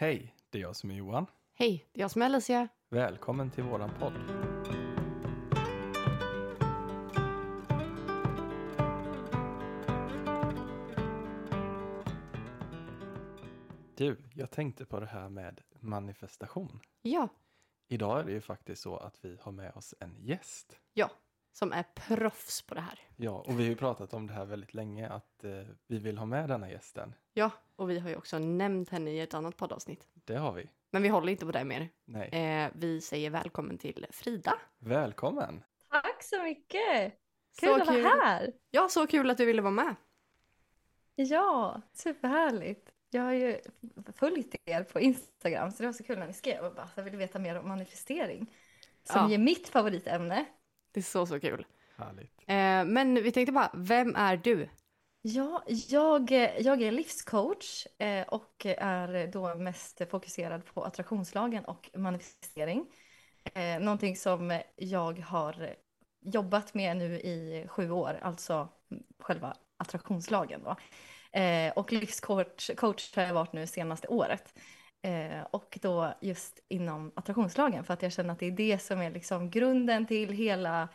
Hej, det är jag som är Johan. Hej, det är jag som är Alicia. Välkommen till våran podd. Du, jag tänkte på det här med manifestation. Ja, Idag är det ju faktiskt så att vi har med oss en gäst. ja, som är proffs på det här. Ja, och vi har ju pratat om det här väldigt länge, att eh, vi vill ha med denna gästen. Ja, och vi har ju också nämnt henne i ett annat poddavsnitt. Det har vi. Men vi håller inte på det mer. Nej. Eh, vi säger välkommen till Frida. Välkommen! Tack så mycket! Så Kul att kul. vara här! Ja, så kul att du ville vara med. Ja, superhärligt. Jag har ju följt er på Instagram så det var så kul när ni skrev och bara så jag ville veta mer om manifestering. Som Ja. är mitt favoritämne. Det är så, så kul. Härligt. Eh, men vi tänkte bara, vem är du? Ja, jag, jag är livscoach eh, och är då mest fokuserad på attraktionslagen och manifestering. Eh, Någonting som jag har jobbat med nu i sju år, alltså själva attraktionslagen då. Eh, Och livscoach coach har jag varit nu senaste året. Eh, Och då just inom attraktionslagen för att jag känner att det är det som är liksom grunden till hela,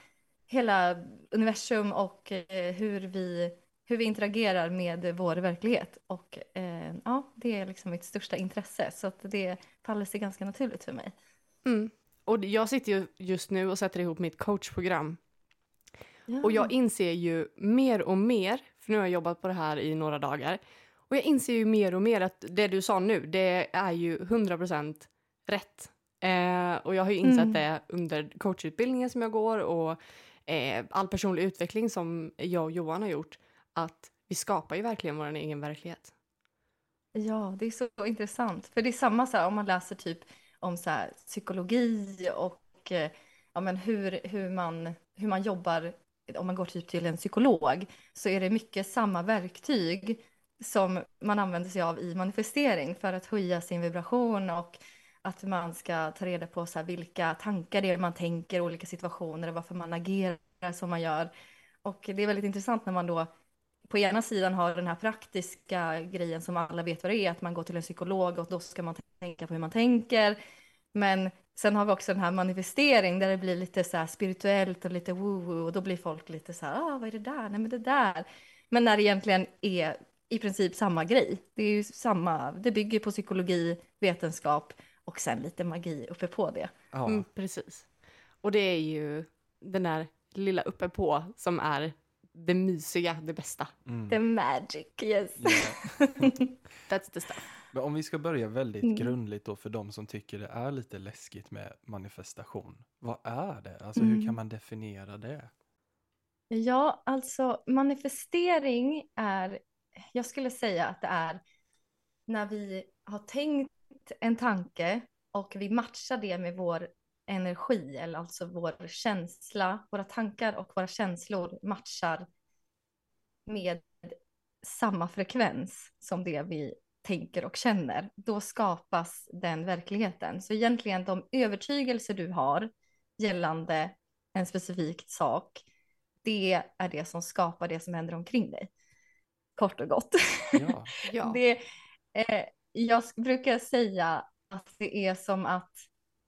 hela universum och eh, hur vi hur vi interagerar med vår verklighet. Och eh, ja, det är liksom mitt största intresse. Så att det faller sig ganska naturligt för mig. Mm. Och jag sitter ju just nu och sätter ihop mitt coachprogram. Och jag inser ju mer och mer, för nu har jag jobbat på det här i några dagar, och jag inser ju mer och mer att det du sa nu, det är ju 100% rätt. Eh, och jag har ju insett Mm. det under coachutbildningen som jag går och eh, all personlig utveckling som jag och Johan har gjort, att vi skapar ju verkligen vår egen verklighet. Ja, det är så intressant. För det är samma så här, om man läser typ om så här, psykologi och eh, ja, men hur, hur, man, hur man jobbar. Om man går typ till en psykolog så är det mycket samma verktyg som man använder sig av i manifestering för att höja sin vibration och att man ska ta reda på så här, vilka tankar det är man tänker i olika situationer och varför man agerar som man gör. Och det är väldigt intressant när man då på ena sidan har den här praktiska grejen som alla vet vad det är, att man går till en psykolog och då ska man tänka på hur man tänker. Men sen har vi också den här manifestering där det blir lite så här spirituellt och lite woo-woo och då blir folk lite så här, ah, vad är det där? Nej, men det där. Men när det egentligen är i princip samma grej. Det är ju samma, det bygger på psykologi, vetenskap och sen lite magi uppe på det. Ja, Mm, precis. Och det är ju den där lilla uppe på som är det mysiga, det bästa. mm. The magic, yes. Ja. That's the stuff. Men om vi ska börja väldigt Mm. grundligt då för de som tycker det är lite läskigt med manifestation. Vad är det? Alltså hur Mm. kan man definiera det? Ja, alltså manifestering är, jag skulle säga att det är när vi har tänkt en tanke och vi matchar det med vår energi, eller alltså vår känsla, våra tankar och våra känslor matchar med samma frekvens som det vi tänker och känner, då skapas den verkligheten. Så egentligen de övertygelser du har gällande en specifik sak, det är det som skapar det som händer omkring dig. Kort och gott. Ja, Ja. Det, eh, jag brukar säga att det är som att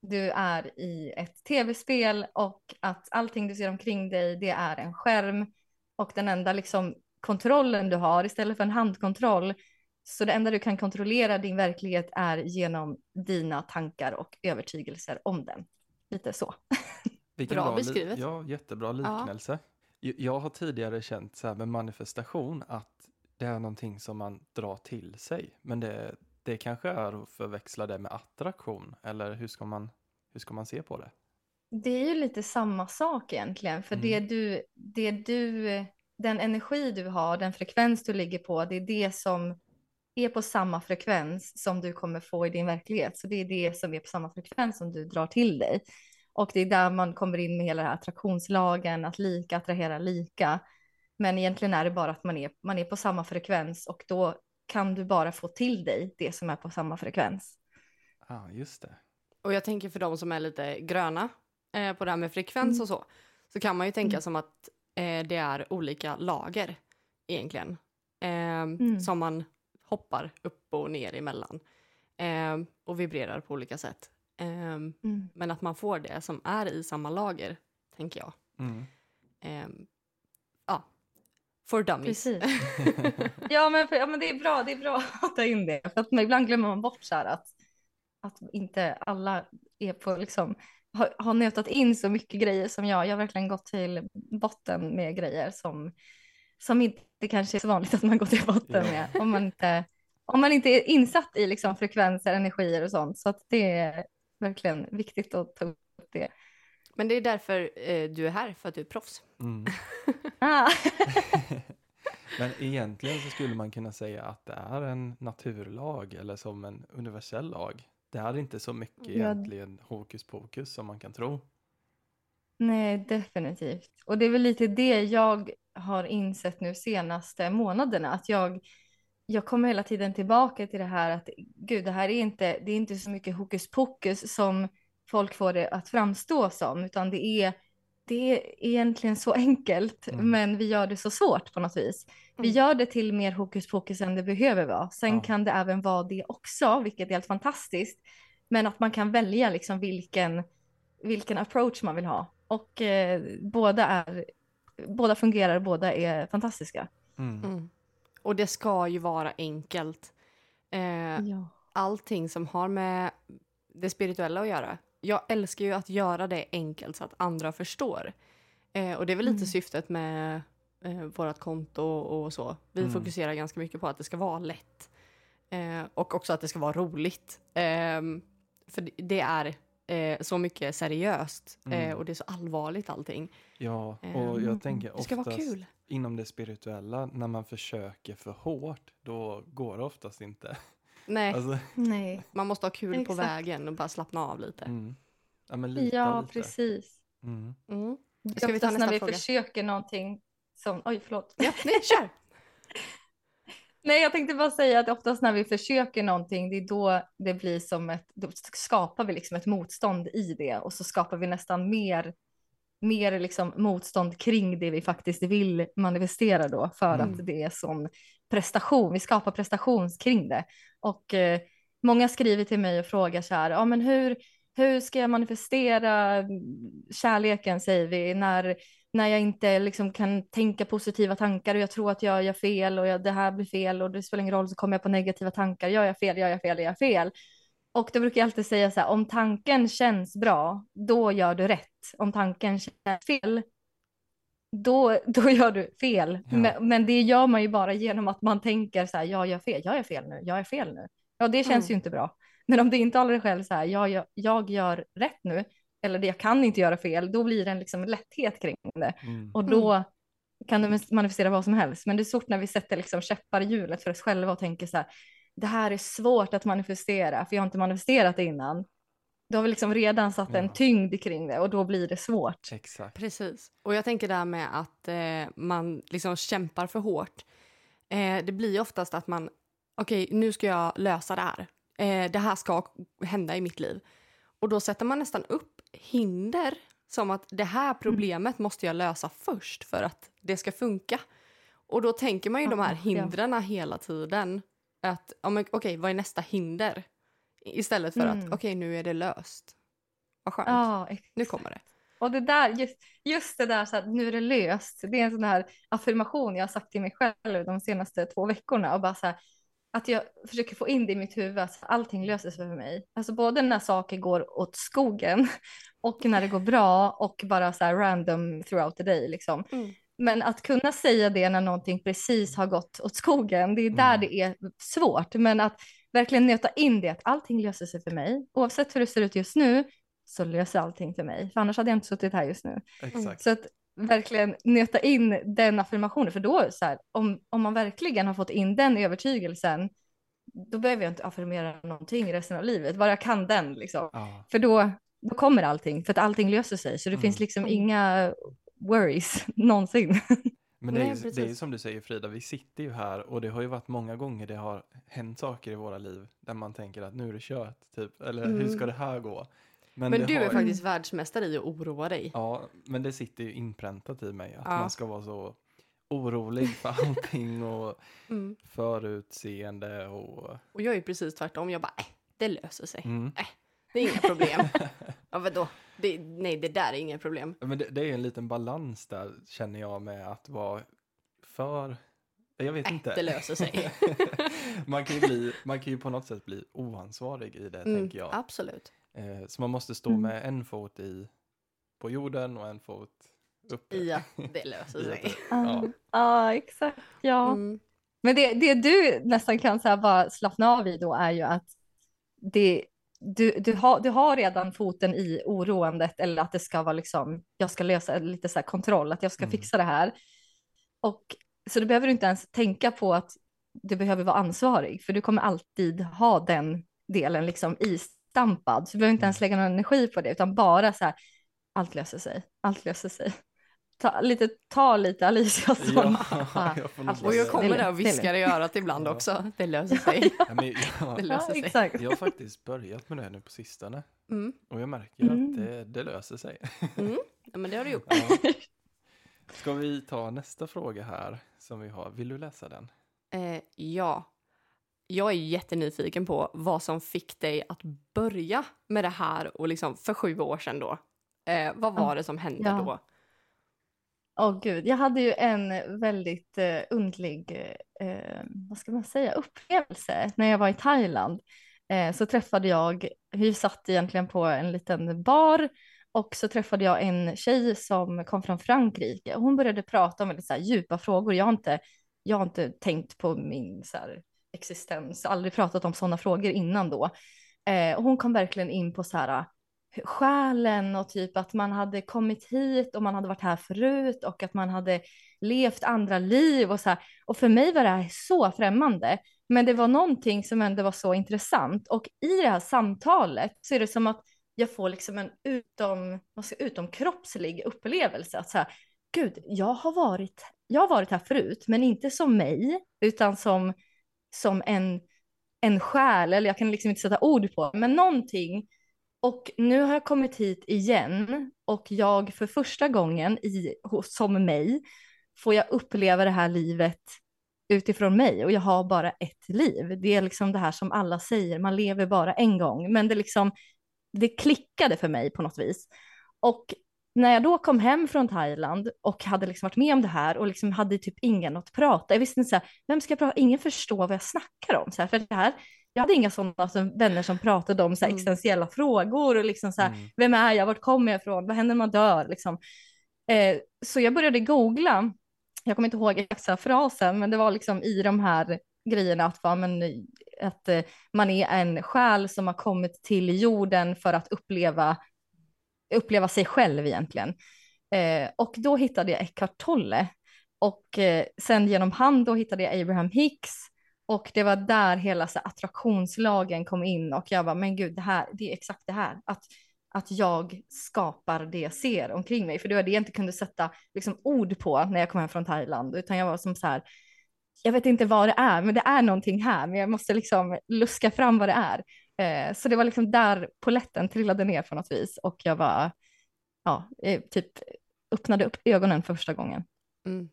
du är i ett tv-spel och att allting du ser omkring dig det är en skärm och den enda liksom kontrollen du har istället för en handkontroll så det enda du kan kontrollera din verklighet är genom dina tankar och övertygelser om den. Lite så. vilken Bra li- beskrivet. Ja, jättebra liknelse. J- Jag har tidigare känt så här med manifestation att det är någonting som man drar till sig. Men det, det kanske är att förväxla det med attraktion. Eller hur ska man, hur ska man se på det? Det är ju lite samma sak egentligen, för det Mm. du, det du, den energi du har, den frekvens du ligger på, det är det som är på samma frekvens som du kommer få i din verklighet. Så det är det som är på samma frekvens som du drar till dig. Och det är där man kommer in med hela den här attraktionslagen, att lika attraherar lika. Men egentligen är det bara att man är, man är på samma frekvens och då kan du bara få till dig det som är på samma frekvens. Ja, ah, just det. Och jag tänker för de som är lite gröna eh, på det här med frekvens Mm. och så, så kan man ju tänka Mm. som att eh, det är olika lager egentligen. Eh, Mm. Som man hoppar upp och ner emellan. eh, och vibrerar på olika sätt. Eh, Mm. men att man får det som är i samma lager, tänker jag. Ja, for dummies. Precis. Ja men, för, ja men det är bra, det är bra att ta in det. För att ibland glömmer man bort så här att, att inte alla är på liksom, har, har nötat in så mycket grejer som jag. Jag har verkligen gått till botten med grejer som, som inte kanske är så vanligt att man går till botten med. Om man inte, om man inte är insatt i liksom frekvenser, energier och sånt. Så att det är verkligen viktigt att ta upp det. Men det är därför eh, du är här, för att du är proffs. Mm. Ah. Men egentligen så skulle man kunna säga att det är en naturlag eller som en universell lag. Det är inte så mycket Ja. egentligen hokus pokus som man kan tro. Nej, definitivt. Och det är väl lite det jag har insett nu senaste månaderna, att jag, jag kommer hela tiden tillbaka till det här att gud, det här är inte, det är inte så mycket hokus pokus som folk får det att framstå som, utan det är, det är egentligen så enkelt, Mm. men vi gör det så svårt på något vis. Vi Mm. gör det till mer hokus pokus än det behöver vara. Sen Ja. kan det även vara det också, vilket är helt fantastiskt. Men att man kan välja liksom vilken, vilken approach man vill ha. Och eh, båda, är, båda fungerar, båda är fantastiska. Mm. Mm. Och det ska ju vara enkelt. Eh, Ja. allting som har med det spirituella att göra. Jag älskar ju att göra det enkelt så att andra förstår. Eh, och det är väl lite Mm. syftet med eh, vårt konto och så. Vi Mm. fokuserar ganska mycket på att det ska vara lätt. Eh, och också att det ska vara roligt. Ehm, för det- är eh, så mycket seriöst eh, Mm. och det är så allvarligt allting. Ja, och Mm. jag tänker Det ska vara oftast kul. inom det spirituella, när man försöker för hårt, då går det oftast inte. Nej, Alltså, Nej. man måste ha kul på exakt. vägen och bara slappna av lite. mm. Ja, men lita Ja, lite. precis. Mm. Mm. Ska vi ta nästa när vi fråga? försöker någonting som, oj förlåt. Ja, nej, kör! Nej, jag tänkte bara säga att oftast när vi försöker någonting, det är då det blir som ett, då skapar vi liksom ett motstånd i det och så skapar vi nästan mer, mer liksom motstånd kring det vi faktiskt vill manifestera då för Mm. att det är sån prestation, vi skapar prestation kring det. Och eh, många skriver till mig och frågar så här, ja men hur, hur ska jag manifestera mm, kärleken säger vi, när, när jag inte liksom kan tänka positiva tankar och jag tror att jag gör fel och jag, det här blir fel och det spelar ingen roll så kommer jag på negativa tankar, gör jag fel, gör jag fel, gör jag fel. Och då brukar jag alltid säga så här, om tanken känns bra, då gör du rätt. Om tanken känns fel, då, då gör du fel. Ja. Men, men det gör man ju bara genom att man tänker så här, jag gör fel, jag gör fel nu, jag är fel nu. Ja, det känns Mm. ju inte bra. Men om det intalar dig själv så här, jag, jag, jag gör rätt nu, eller det jag kan inte göra fel, då blir det en liksom lätthet kring det. Mm. Och då kan du manifestera vad som helst. Men det är svårt när vi sätter liksom käppar i hjulet för oss själva och tänker så här, det här är svårt att manifestera, för jag har inte manifesterat det innan. Då har liksom redan satt en Ja. tyngd kring det och då blir det svårt. Exakt. Precis. Och jag tänker där med att eh, man liksom kämpar för hårt. Eh, det blir oftast att man, okej nu ska jag lösa det här. Eh, det här ska hända i mitt liv. Och då sätter man nästan upp hinder som att det här problemet måste jag lösa först för att det ska funka. Och då tänker man ju de här Ja, ja. hindren hela tiden. Att, ja, okej, vad är nästa hinder? Istället för Mm. att, okej, nu är det löst. Vad skönt. Ja. Nu kommer det. Och det där, just, just det där så att nu är det löst, det är en sån här affirmation jag har sagt till mig själv de senaste två veckorna och bara så här, att jag försöker få in det i mitt huvud att allting löser sig för mig. Alltså både när saker går åt skogen och när det går bra och bara så här random throughout the day liksom. Mm. Men att kunna säga det när någonting precis har gått åt skogen, det är där Mm. det är svårt. Men att verkligen nöta in det, att allting löser sig för mig. Oavsett hur det ser ut just nu, så löser allting för mig. För annars hade jag inte suttit här just nu. Exakt. Så att verkligen nöta in den affirmationen, för då så här, om, om man verkligen har fått in den övertygelsen, då behöver jag inte affirmera någonting resten av livet, bara jag kan den liksom. Ja. För då, då kommer allting, för att allting löser sig, så det Mm. finns liksom inga worries någonsin. Men det är, Nej, ju, det är ju precis. som du säger Frida, vi sitter ju här och det har ju varit många gånger det har hänt saker i våra liv där man tänker att nu är det kört, typ. Eller hur ska Mm. det här gå? Men det du är har, faktiskt världsmästare i att oroa dig. Ja, men det sitter ju inpräntat i mig att Ja. man ska vara så orolig för allting och Mm. förutseende och Och jag är precis tvärtom. Jag bara, äh, det löser sig. Mm. Äh, det är inga problem. ja, vadå? Det, nej, det där är inga problem. Men det, det är en liten balans där känner jag med att vara för, jag vet Äh, inte. det löser sig. man, kan ju bli, man kan ju på något sätt bli oansvarig i det Mm, tänker jag. absolut. Eh, så man måste stå Mm. med en fot i, på jorden och en fot uppe. Ja, det löser sig. Ja, Ja. exakt. Ja. Mm. Men det, det du nästan kan så här bara slappna av i då är ju att det, du, du, har, du har redan foten i oroandet eller att det ska vara liksom, jag ska lösa lite så här kontroll, att jag ska Mm. fixa det här. Och så du behöver inte ens tänka på att du behöver vara ansvarig, för du kommer alltid ha den delen liksom istampad. Så du behöver inte ens Mm. lägga någon energi på det, utan bara så här, allt löser sig, allt löser sig. Ta lite, ta lite Alicia. Ja, jag Alltså, Och jag kommer där och viskar i örat ibland Ja. också. Det löser sig. Ja, men, ja, Det Ja, löser sig. exakt. jag har faktiskt börjat med det nu på sistone. Mm. Och jag märker Mm. att det, det löser sig. Mm. Ja, men det har du gjort. Ja. Ska vi ta nästa fråga här som vi har? Vill du läsa den? Eh, ja. Jag är jättenyfiken på vad som fick dig att börja med det här och liksom för sju år sedan då. Eh, vad var det som hände Ja. då? Åh gud, jag hade ju en väldigt eh, undlig, eh, vad ska man säga, upplevelse när jag var i Thailand. Eh, så träffade jag, vi satt egentligen på en liten bar och så träffade jag en tjej som kom från Frankrike. Hon började prata om väldigt så här, djupa frågor. Jag har inte, jag har inte tänkt på min så här, existens, aldrig pratat om sådana frågor innan då. Eh, och hon kom verkligen in på så här, själen och typ att man hade kommit hit och man hade varit här förut och att man hade levt andra liv och så här. Och för mig var det här så främmande. Men det var någonting som ändå var så intressant och i det här samtalet så är det som att jag får liksom en utom, vad ska, utomkroppslig upplevelse. Att så här, gud, jag har, varit, jag har varit här förut, men inte som mig, utan som, som en, en själ, eller jag kan liksom inte sätta ord på, men någonting och nu har jag kommit hit igen och jag för första gången i, som mig får jag uppleva det här livet utifrån mig och jag har bara ett liv. Det är liksom det här som alla säger, man lever bara en gång, men det liksom, det klickade för mig på något vis. Och när jag då kom hem från Thailand och hade liksom varit med om det här och liksom hade typ ingen att prata, jag visste inte så här, vem ska jag prata, ingen förstår vad jag snackar om, så här, för det här, jag hade inga sådana som, vänner som pratade om så här, Mm. existentiella frågor och liksom så här, Mm. vem är jag, vart kommer jag ifrån, vad händer när man dör liksom. Eh, så jag började googla, jag kommer inte ihåg exakt så här frasen, men det var liksom i de här grejerna att, va, men, att eh, man är en själ som har kommit till jorden för att uppleva, uppleva sig själv egentligen. Eh, och då hittade jag Eckhart Tolle och eh, sen genom han då hittade jag Abraham Hicks och det var där hela så attraktionslagen kom in och jag var, men gud, det här, det är exakt det här. Att, att jag skapar det jag ser omkring mig. För det var det jag inte kunde sätta liksom, ord på när jag kom hem från Thailand. Utan jag var som så här, jag vet inte vad det är, men det är någonting här. Men jag måste liksom luska fram vad det är. Eh, så det var liksom där poletten trillade ner på något vis. Och jag var, ja, eh, typ öppnade upp ögonen för första gången. Mm.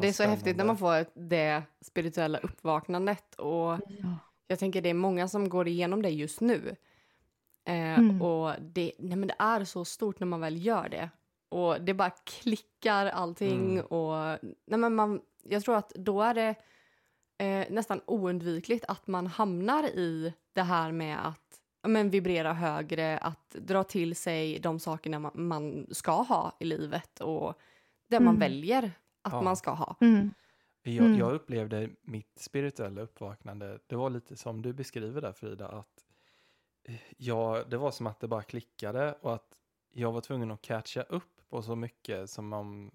Det är så häftigt när man får det spirituella uppvaknandet och Ja. jag tänker det är många som går igenom det just nu. Eh, Mm. Och det, nej men det är så stort när man väl gör det. Och det bara klickar allting Mm. och nej men man, jag tror att då är det eh, nästan oundvikligt att man hamnar i det här med att men vibrera högre, att dra till sig de sakerna man, man ska ha i livet och det man Mm. väljer att Ja. man ska ha. Mm. Jag, Mm. jag upplevde mitt spirituella uppvaknande, det var lite som du beskriver där Frida, att eh, jag, det var som att det bara klickade och att jag var tvungen att catcha upp på så mycket som om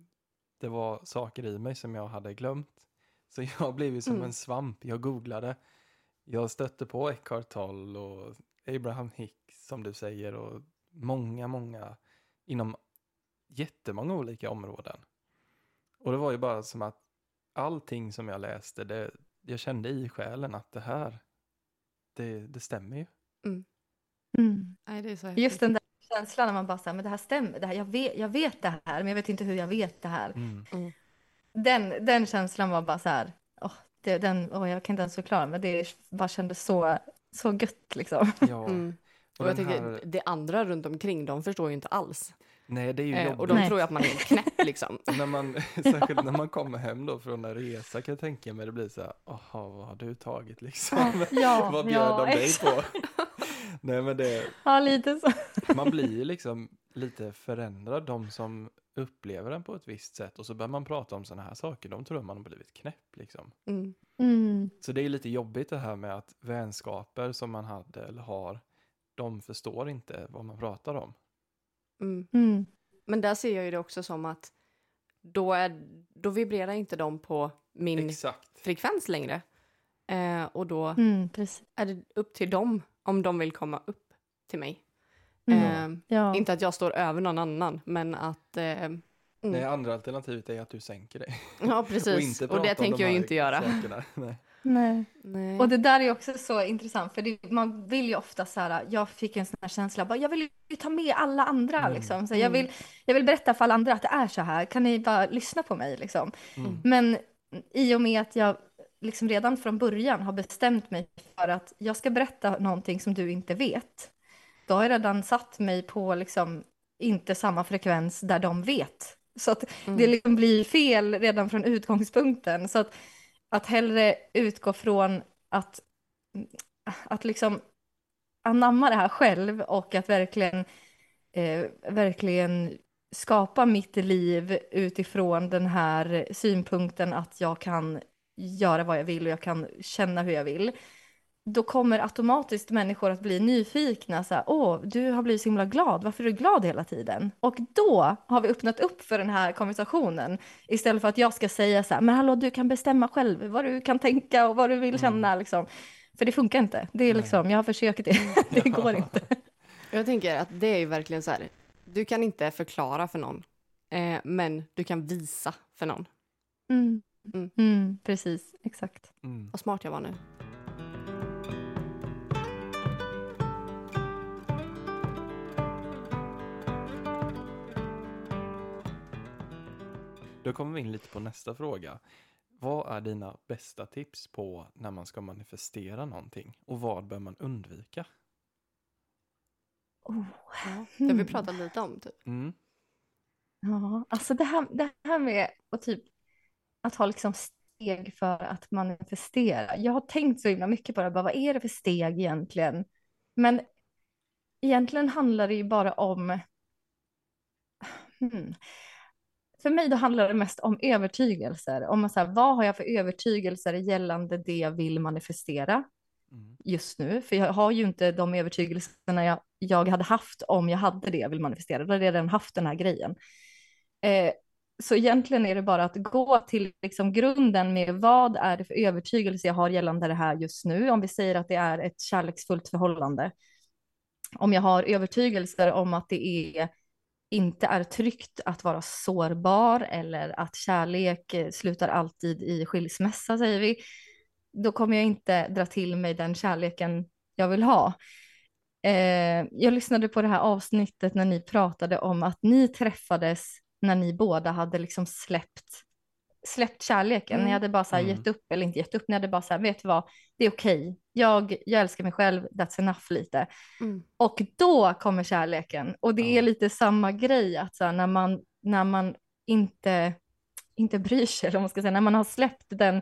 det var saker i mig som jag hade glömt. Så jag blev ju som Mm. en svamp, jag googlade, jag stötte på Eckhart Tolle och Abraham Hicks som du säger och många, många inom jättemånga olika områden. Och det var ju bara som att allting som jag läste, det, jag kände i själen att det här, det, det stämmer ju. Mm. Nej, det är så Just den där känslan när man bara säger, men det här stämmer, det här, jag, vet, jag vet det här, men jag vet inte hur jag vet det här. Mm. Den, den känslan var bara så här, åh, det, den, åh, jag kan inte ens förklara, men det bara kändes så, så gött liksom. Ja. Mm. Och Och jag tänker, här- det andra runt omkring, de förstår ju inte alls. Nej, det är ju Eh, jobbigt. och de Nej. tror ju att man är knäpp liksom. när man, särskilt när man kommer hem då från en resa kan jag tänka mig det blir så här, jaha vad har du tagit liksom? Ja, vad bjöd ja, de dig på? Nej men det, Ja, lite så. man blir ju liksom lite förändrad, de som upplever den på ett visst sätt och så börjar man prata om sådana här saker, de tror man har blivit knäpp liksom. Mm. Mm. Så det är ju lite jobbigt det här med att vänskaper som man hade eller har, de förstår inte vad man pratar om. Mm. Mm. Men där ser jag ju det också som att då, är, då vibrerar inte de på min Exakt. frekvens längre. Eh, och då Mm, är det upp till dem om de vill komma upp till mig. Mm. Eh, Ja. Inte att jag står över någon annan, men att... Eh, mm. Nej, andra alternativet är att du sänker dig. Ja, Och, precis. inte Och, prata det om de tänker jag inte göra. Nej. Nej. Och det där är också så intressant för det, man vill ju ofta så här, jag fick en sån här känsla, bara, jag vill ju ta med alla andra Mm. liksom. Så jag, Mm. vill, jag vill berätta för alla andra att det är så här, kan ni bara lyssna på mig liksom. Mm. Men i och med att jag liksom redan från början har bestämt mig för att jag ska berätta någonting som du inte vet, då har jag redan satt mig på liksom inte samma frekvens där de vet. Så att Mm. det liksom blir fel redan från utgångspunkten. Så att, att hellre utgå från att, att liksom anamma det här själv och att verkligen, eh, verkligen skapa mitt liv utifrån den här synpunkten att jag kan göra vad jag vill och jag kan känna hur jag vill. Då kommer automatiskt människor att bli nyfikna. Så här, Åh, du har blivit så himla glad. Varför är du glad hela tiden? Och då har vi öppnat upp för den här konversationen. Istället för att jag ska säga så här, men hallå, du kan bestämma själv vad du kan tänka och vad du vill känna. Liksom. För det funkar inte. Det är liksom, jag har försökt det. det går inte. Jag tänker att det är ju verkligen så här, du kan inte förklara för någon, eh, men du kan visa för någon. Mm. Mm. Mm, precis, exakt. Mm. Vad smart jag var nu. Då kommer vi in lite på nästa fråga. Vad är dina bästa tips på när man ska manifestera någonting? Och vad bör man undvika? Oh. Ja, det har vi Mm. pratat lite om. Typ. Mm. Ja, alltså det här, det här med att, typ, att ha liksom steg för att manifestera. Jag har tänkt så himla mycket på det, bara, vad är det för steg egentligen? Men egentligen handlar det ju bara om... Hmm. För mig då handlar det mest om övertygelser. Om man så här, vad har jag för övertygelser gällande det jag vill manifestera? Mm. just nu, för jag har ju inte de övertygelserna jag, jag hade haft om jag hade det jag vill manifestera. Då hade jag redan haft den här grejen. Eh, så egentligen är det bara att gå till liksom grunden med vad är det för övertygelse jag har gällande det här just nu. Om vi säger att det är ett kärleksfullt förhållande. Om jag har övertygelser om att det är inte är tryggt att vara sårbar eller att kärlek eh, slutar alltid i skilsmässa säger vi då kommer jag inte dra till mig den kärleken jag vill ha. Eh, jag lyssnade på det här avsnittet när ni pratade om att ni träffades när ni båda hade liksom släppt, släppt kärleken. Mm. Ni hade bara så här Mm. gett upp, eller inte gett upp, ni hade bara så här, vet du vad, det är okej. Jag, jag älskar mig själv, that's enough lite. Mm. Och då kommer kärleken. Och det Ja. är lite samma grej, att så här, när man, när man inte, inte bryr sig, eller man ska säga, när man har släppt den,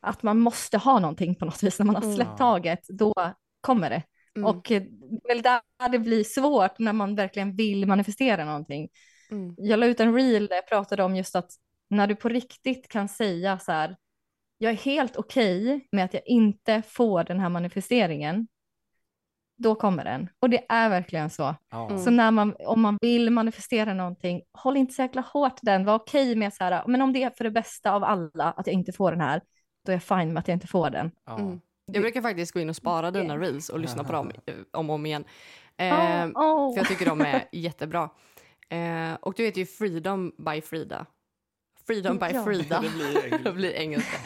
att man måste ha någonting på något vis, när man har Mm. släppt Ja. taget, då kommer det. Mm. Och eh, väl där det blir svårt när man verkligen vill manifestera någonting. Mm. Jag la ut en reel där jag pratade om just att när du på riktigt kan säga så här, jag är helt okej med att jag inte får den här manifesteringen, då kommer den. Och det är verkligen så. Mm. Så när man, om man vill manifestera någonting, håll inte så jäkla hårt den. Var okej med så här, men om det är för det bästa av alla att jag inte får den här, då är jag fine med att jag inte får den. Mm. Jag brukar faktiskt gå in och spara dina reels och lyssna på dem eh, om och om igen. Eh, Åh, åh. För jag tycker de är jättebra. Eh, och du heter ju Freedom by Frida. Freedom by Ja. Frida. Det blir det engelska. blir engelska.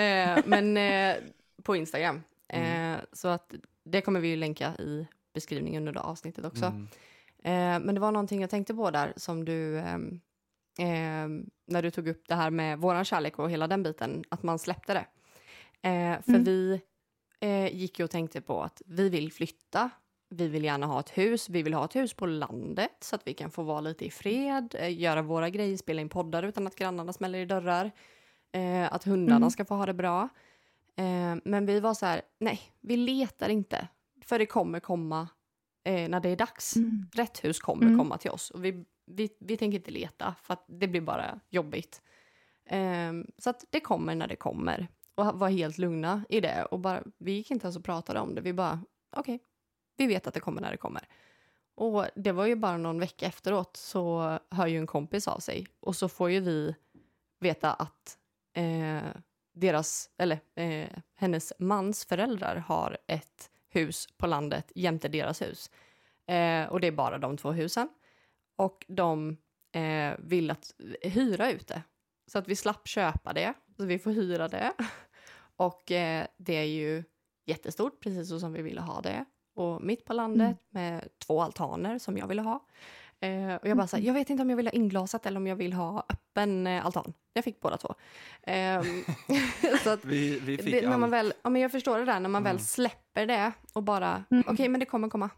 Eh, men eh, på Instagram. Eh, Så att det kommer vi ju länka i beskrivningen under avsnittet också. Mm. Eh, men det var någonting jag tänkte på där som du, ehm, när du tog upp det här med våran kärlek och hela den biten, att man släppte det. Eh, för Mm. vi, eh, gick ju och tänkte på att vi vill flytta. Vi vill gärna ha ett hus. Vi vill ha ett hus på landet så att vi kan få vara lite i fred, eh, göra våra grejer, spela in poddar utan att grannarna smäller i dörrar. Eh, att hundarna Mm. ska få ha det bra. Eh, men vi var så här, nej, vi letar inte. För det kommer komma eh, när det är dags. Mm. Rätt hus kommer Mm. komma till oss. Och vi, vi, vi tänker inte leta för det blir bara jobbigt. Ehm, så att det kommer när det kommer. Och var helt lugna i det. Och bara, vi gick inte ens och pratade om det. Vi bara, okej, vi vet att det kommer när det kommer. Och det var ju bara någon vecka efteråt så hör ju en kompis av sig. Och så får ju vi veta att eh, deras, eller eh, hennes mans föräldrar har ett hus på landet jämte deras hus. Eh, och det är bara de två husen. Och de eh, vill att hyra ut det. Så att vi slapp köpa det. Så vi får hyra det. Och eh, det är ju jättestort, precis så som vi ville ha det. Och mitt på landet med två altaner som jag ville ha. Eh, och jag bara så här, jag vet inte om jag vill ha inglasat eller om jag vill ha öppen eh, altan. Jag fick båda två. Ehm, så att Vi, vi fick det, när man väl, ja, men jag förstår det där, när man Mm. väl släpper det och bara, Mm. okej men det kommer komma.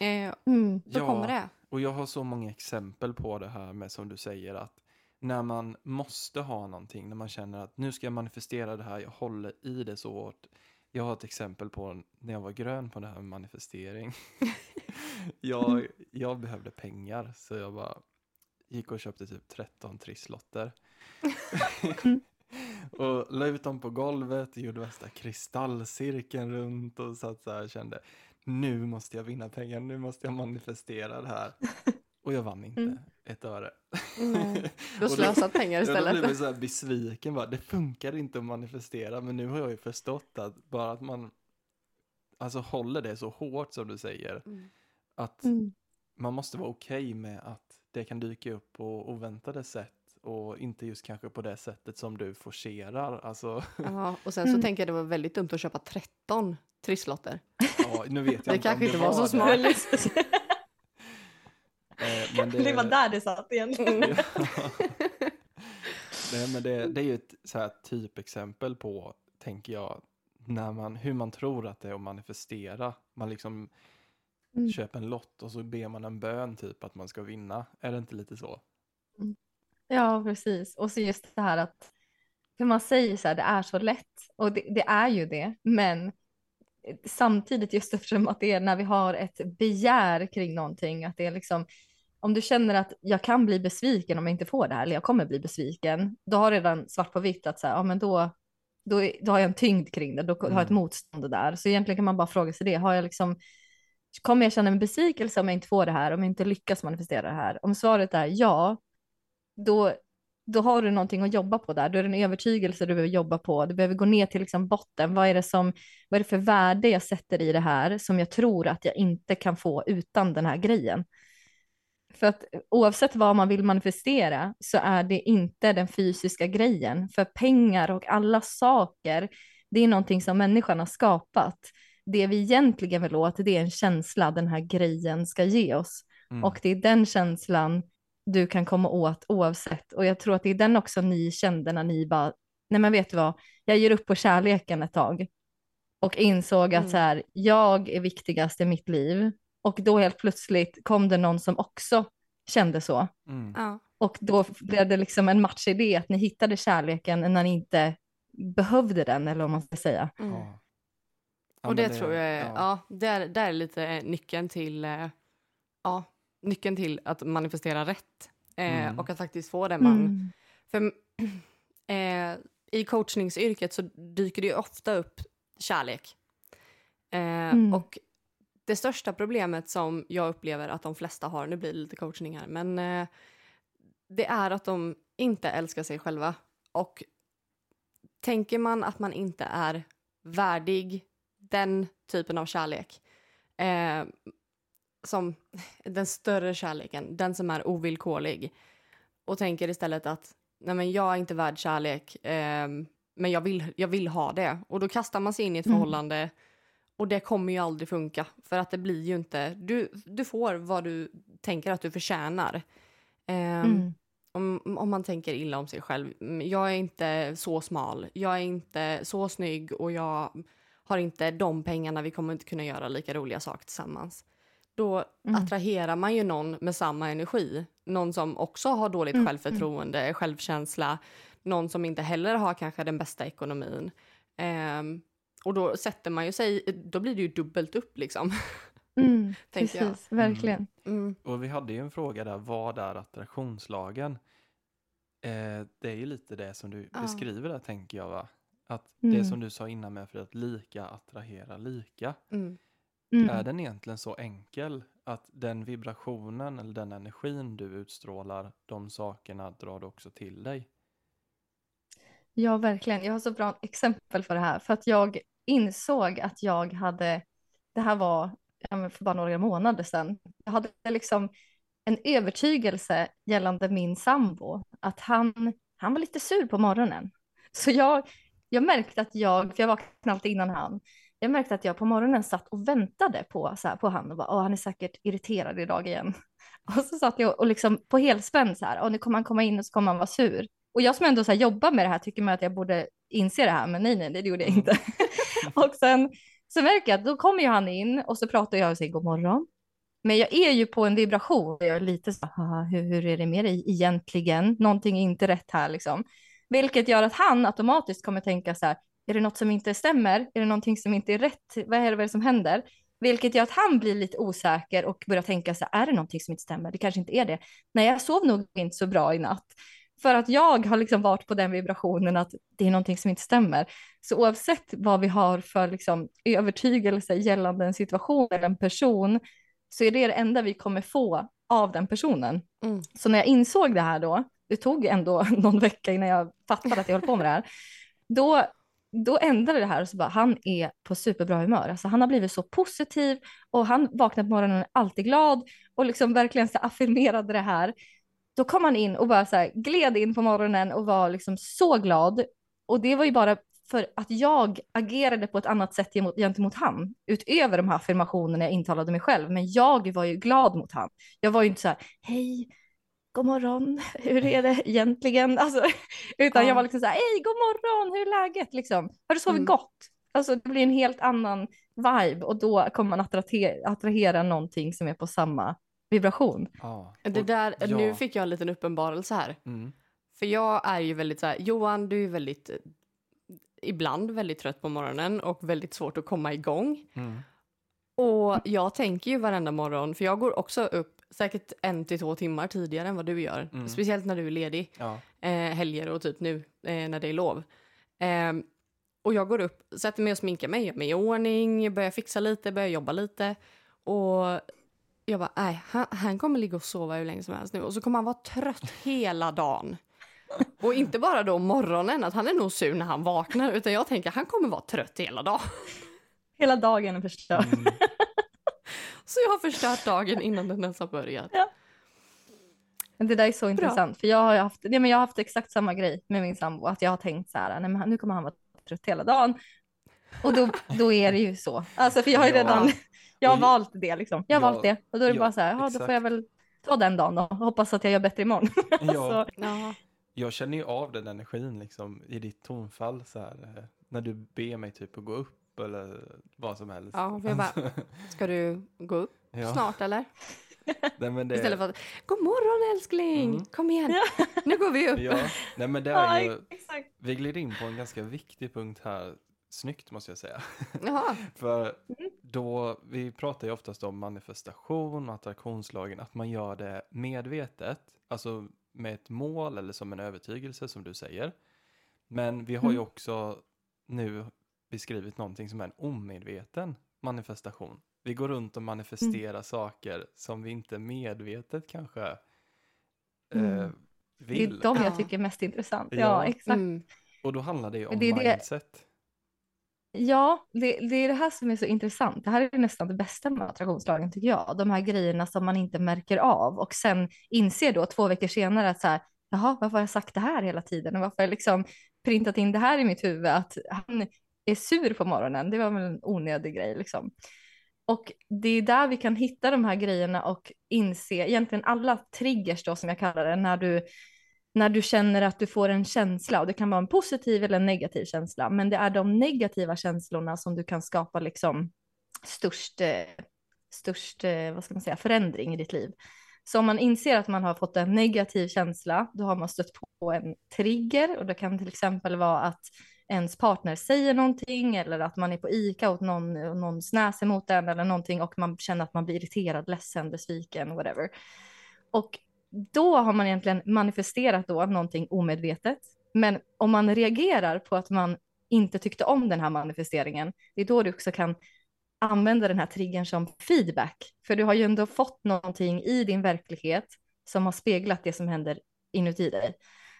Eh, Mm. då Ja. kommer det. Och jag har så många exempel på det här med som du säger att när man måste ha någonting, när man känner att nu ska jag manifestera det här, jag håller i det så hårt. Jag har ett exempel på när jag var grön på det här med manifestering. jag, jag behövde pengar så jag bara gick och köpte typ 13 trisslotter. och la ut dem på golvet, gjorde värsta kristallcirkeln runt och satt så här och kände nu måste jag vinna pengar, nu måste jag manifestera det här. Och jag vann inte Mm. Ett öre. Nej. Du har slösat pengar då blev jag istället. så här besviken bara, det funkar inte att manifestera, men nu har jag ju förstått att bara att man alltså håller det så hårt som du säger, Mm. att Mm. man måste vara okej med att det kan dyka upp på oväntade sätt och inte just kanske på det sättet som du forcerar. Alltså, Ja, och sen så Mm. tänker jag det var väldigt dumt att köpa 13 trisslotter. ja, nu vet jag Det inte om kanske inte var så det. smart. Men Det var där det satt igen. Mm. Nej, men det, det är ju ett så här typexempel på, tänker jag, när man, hur man tror att det är att manifestera. Man liksom Mm. köper en lott och så ber man en bön typ att man ska vinna. Är det inte lite så? Ja, precis. Och så just det här att, för man säger så här, det är så lätt. Och det, det är ju det, men samtidigt just eftersom att det är när vi har ett begär kring någonting, att det är liksom, om du känner att jag kan bli besviken om jag inte får det här, eller jag kommer bli besviken, då har redan svart på vitt att så här, ja men då, då, då har jag en tyngd kring det, då har jag ett Mm. motstånd där. Så egentligen kan man bara fråga sig det, har jag liksom, kommer jag känna en besvikelse om jag inte får det här, om jag inte lyckas manifestera det här? Om svaret är ja, då, då har du någonting att jobba på där. Då är det en övertygelse du behöver jobba på. Du behöver gå ner till liksom botten. Vad är, det som, vad är det för värde jag sätter i det här som jag tror att jag inte kan få utan den här grejen? För att oavsett vad man vill manifestera så är det inte den fysiska grejen. För pengar och alla saker, det är någonting som människan har skapat. Det vi egentligen vill åt, det är en känsla den här grejen ska ge oss. Mm. Och det är den känslan du kan komma åt oavsett. Och jag tror att det är den också ni kände när ni bara, nej men vet du vad, jag ger upp på kärleken ett tag. Och insåg att Mm. så här, jag är viktigast i mitt liv. Och då helt plötsligt kom det någon som också kände så. Mm. Ja. Och då blev det liksom en match i det, att ni hittade kärleken när ni inte behövde den, eller vad man ska säga. Mm. Ja. Ja, och det, tror jag är, ja. där, där är lite nyckeln till, eh, ja, nyckeln till att manifestera rätt. Eh, Mm. Och att faktiskt få det man Mm. För eh, i coachningsyrket så dyker det ju ofta upp kärlek. Eh, Mm. Och det största problemet som jag upplever att de flesta har, nu blir det lite coachning här, men eh, det är att de inte älskar sig själva. Och tänker man att man inte är värdig den typen av kärlek, eh, som den större kärleken, den som är ovillkorlig, och tänker istället att nej men jag är inte värd kärlek, ehm, men jag vill, jag vill ha det. Och då kastar man sig in i ett Mm. förhållande och det kommer ju aldrig funka. För att det blir ju inte, du, du får vad du tänker att du förtjänar. Ehm, Mm. om, om man tänker illa om sig själv. Mm, Jag är inte så smal, jag är inte så snygg och jag har inte de pengarna, vi kommer inte kunna göra lika roliga saker tillsammans. Då Mm. attraherar man ju någon med samma energi. Någon som också har dåligt Mm, självförtroende, självkänsla. Någon som inte heller har kanske den bästa ekonomin. Ehm, och då sätter man ju sig, då blir det ju dubbelt upp liksom. Mm, Tänker jag. precis, verkligen. Mm. Och vi hade ju en fråga där, vad är attraktionslagen? Eh, det är ju lite det som du Ja. beskriver där tänker jag va? Att Mm. det som du sa innan med för att lika attraherar lika. Mm. Mm. Är den egentligen så enkel att den vibrationen eller den energin du utstrålar, de sakerna drar du också till dig? Ja, verkligen. Jag har så bra exempel för det här. För att jag insåg att jag hade, det här var för bara några månader sedan, jag hade liksom en övertygelse gällande min sambo, att han, han var lite sur på morgonen. Så jag, jag märkte att jag, för jag vaknade alltid innan han, jag märkte att jag på morgonen satt och väntade på, så här, på han och bara, åh han är säkert irriterad idag igen. Och så satt jag och liksom på helspänn så här, och nu kommer han komma in och så kommer han vara sur. Och jag som ändå så här jobbar med det här tycker man att jag borde inse det här, men nej, nej, det gjorde jag inte. och sen så märker jag att då kommer ju han in och så pratar jag och säger god morgon. Men jag är ju på en vibration och jag är lite så "Haha, hur, hur är det med dig egentligen? Någonting är inte rätt här liksom. Vilket gör att han automatiskt kommer tänka så här, är det något som inte stämmer? Är det någonting som inte är rätt? Vad är det, vad är det som händer? Vilket gör att han blir lite osäker och börjar tänka så här, är det någonting som inte stämmer? Det kanske inte är det. Nej, jag sov nog inte så bra i natt. För att jag har liksom varit på den vibrationen att det är någonting som inte stämmer. Så oavsett vad vi har för liksom övertygelse gällande en situation eller en person så är det det enda vi kommer få av den personen. Mm. Så när jag insåg det här då, det tog ändå någon vecka innan jag fattade att jag höll på med det här, då, då ändrade det här och så bara, han är på superbra humör. Alltså han har blivit så positiv och han vaknar på morgonen alltid glad och liksom verkligen så affirmerade det här. Då kom han in och bara så här gled in på morgonen och var liksom så glad. Och det var ju bara för att jag agerade på ett annat sätt gentemot, gentemot han, utöver de här affirmationerna jag intalade mig själv. Men jag var ju glad mot han. Jag var ju inte så här, hej, god morgon, hur är det egentligen? Alltså, utan Ja. jag var liksom så här, hej, god morgon, hur är läget liksom? Har du sovit Mm. gott? Alltså det blir en helt annan vibe och då kommer man attrahera, attrahera någonting som är på samma vibration. Ja. Det där, ja. Nu fick jag en liten uppenbarelse här. Mm. För jag är ju väldigt så här, Johan du är väldigt, eh, ibland väldigt trött på morgonen och väldigt svårt att komma igång. Mm. Och jag tänker ju varenda morgon, för jag går också upp säkert en till två timmar tidigare än vad du gör. Mm. Speciellt när du är ledig, Ja. eh, helger och typ nu eh, när det är lov. Ehm, och jag går upp, sätter mig och sminkar mig, gör mig i ordning, börjar fixa lite, börjar jobba lite. Och jag bara, nej, han, han kommer ligga och sova hur länge som helst nu. Och så kommer han vara trött hela dagen. Och inte bara då morgonen, att han är nog sur när han vaknar, utan jag tänker han kommer vara trött hela dagen. Hela dagen är förstörd. Mm. Så jag har förstört dagen innan den ens har börjat. Men det där är så intressant, för jag har haft, nej, men jag har haft exakt samma grej med min sambo, att jag har tänkt så här, nej, men nu kommer han vara trött hela dagen. Och då, då är det ju så. Alltså för jag har ju Ja. Jag har Och- valt det liksom. Jag har Ja, valt det. Och då är det ja, bara så här, ja då får jag väl ta den dagen då och hoppas att jag gör bättre imorgon. Ja. Så, Ja. Jag känner ju av den energin liksom i ditt tonfall så här. eh, När du ber mig typ att gå upp eller vad som helst. Ja, för jag bara- Ska du gå upp Ja. snart eller? Nej, men det, Istället för att, god morgon älskling, Mm. kom igen, nu går vi upp. Ja, nej men det ja, är ju, vi glider in på en ganska viktig punkt här. Snyggt måste jag säga. Jaha. För Mm. Då, vi pratar ju oftast om manifestation och attraktionslagen, att man gör det medvetet, alltså med ett mål eller som en övertygelse som du säger. Men vi har ju Mm. också nu beskrivit någonting som är en omedveten manifestation. Vi går runt och manifesterar Mm. saker som vi inte medvetet kanske eh, Mm. Det är vill. de jag Ja. tycker är mest intressant. Ja, Ja. exakt. Mm. Och då handlar det ju om det är det- mindset. Ja, det, det är det här som är så intressant. Det här är nästan det bästa med attraktionslagen tycker jag. De här grejerna som man inte märker av och sen inser då två veckor senare att så här, jaha, varför har jag sagt det här hela tiden och varför har jag liksom printat in det här i mitt huvud att han är sur på morgonen. Det var väl en onödig grej liksom. Och det är där vi kan hitta de här grejerna och inse egentligen alla triggers då som jag kallar det när du när du känner att du får en känsla, och det kan vara en positiv eller en negativ känsla, men det är de negativa känslorna som du kan skapa liksom störst, eh, störst eh, vad ska man säga, förändring i ditt liv. Så om man inser att man har fått en negativ känsla, då har man stött på en trigger och det kan till exempel vara att ens partner säger någonting eller att man är på ICA och någon, någon snäser mot en eller någonting och man känner att man blir irriterad, ledsen, besviken, whatever. Och då har man egentligen manifesterat då någonting omedvetet. Men om man reagerar på att man inte tyckte om den här manifesteringen, det är då du också kan använda den här triggern som feedback. För du har ju ändå fått någonting i din verklighet som har speglat det som händer inuti dig.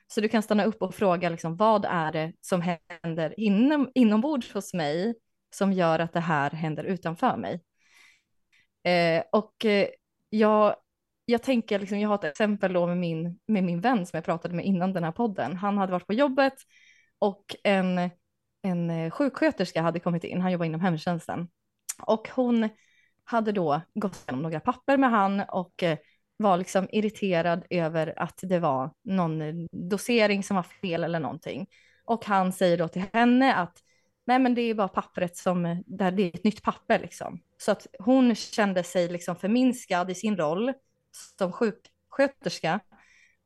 Så du kan stanna upp och fråga liksom, vad är det som händer inom, inombords hos mig som gör att det här händer utanför mig. Eh, och eh, jag, jag tänker, liksom, jag har ett exempel då med min, med min vän som jag pratade med innan den här podden. Han hade varit på jobbet och en, en eh, sjuksköterska hade kommit in, han jobbar inom hemtjänsten. Och hon hade då gått igenom några papper med han och eh, var liksom irriterad över att det var någon eh, dosering som var fel eller någonting. Och han säger då till henne att nej men det är bara pappret som, där det är ett nytt papper liksom. Så att hon kände sig liksom förminskad i sin roll som sjuksköterska.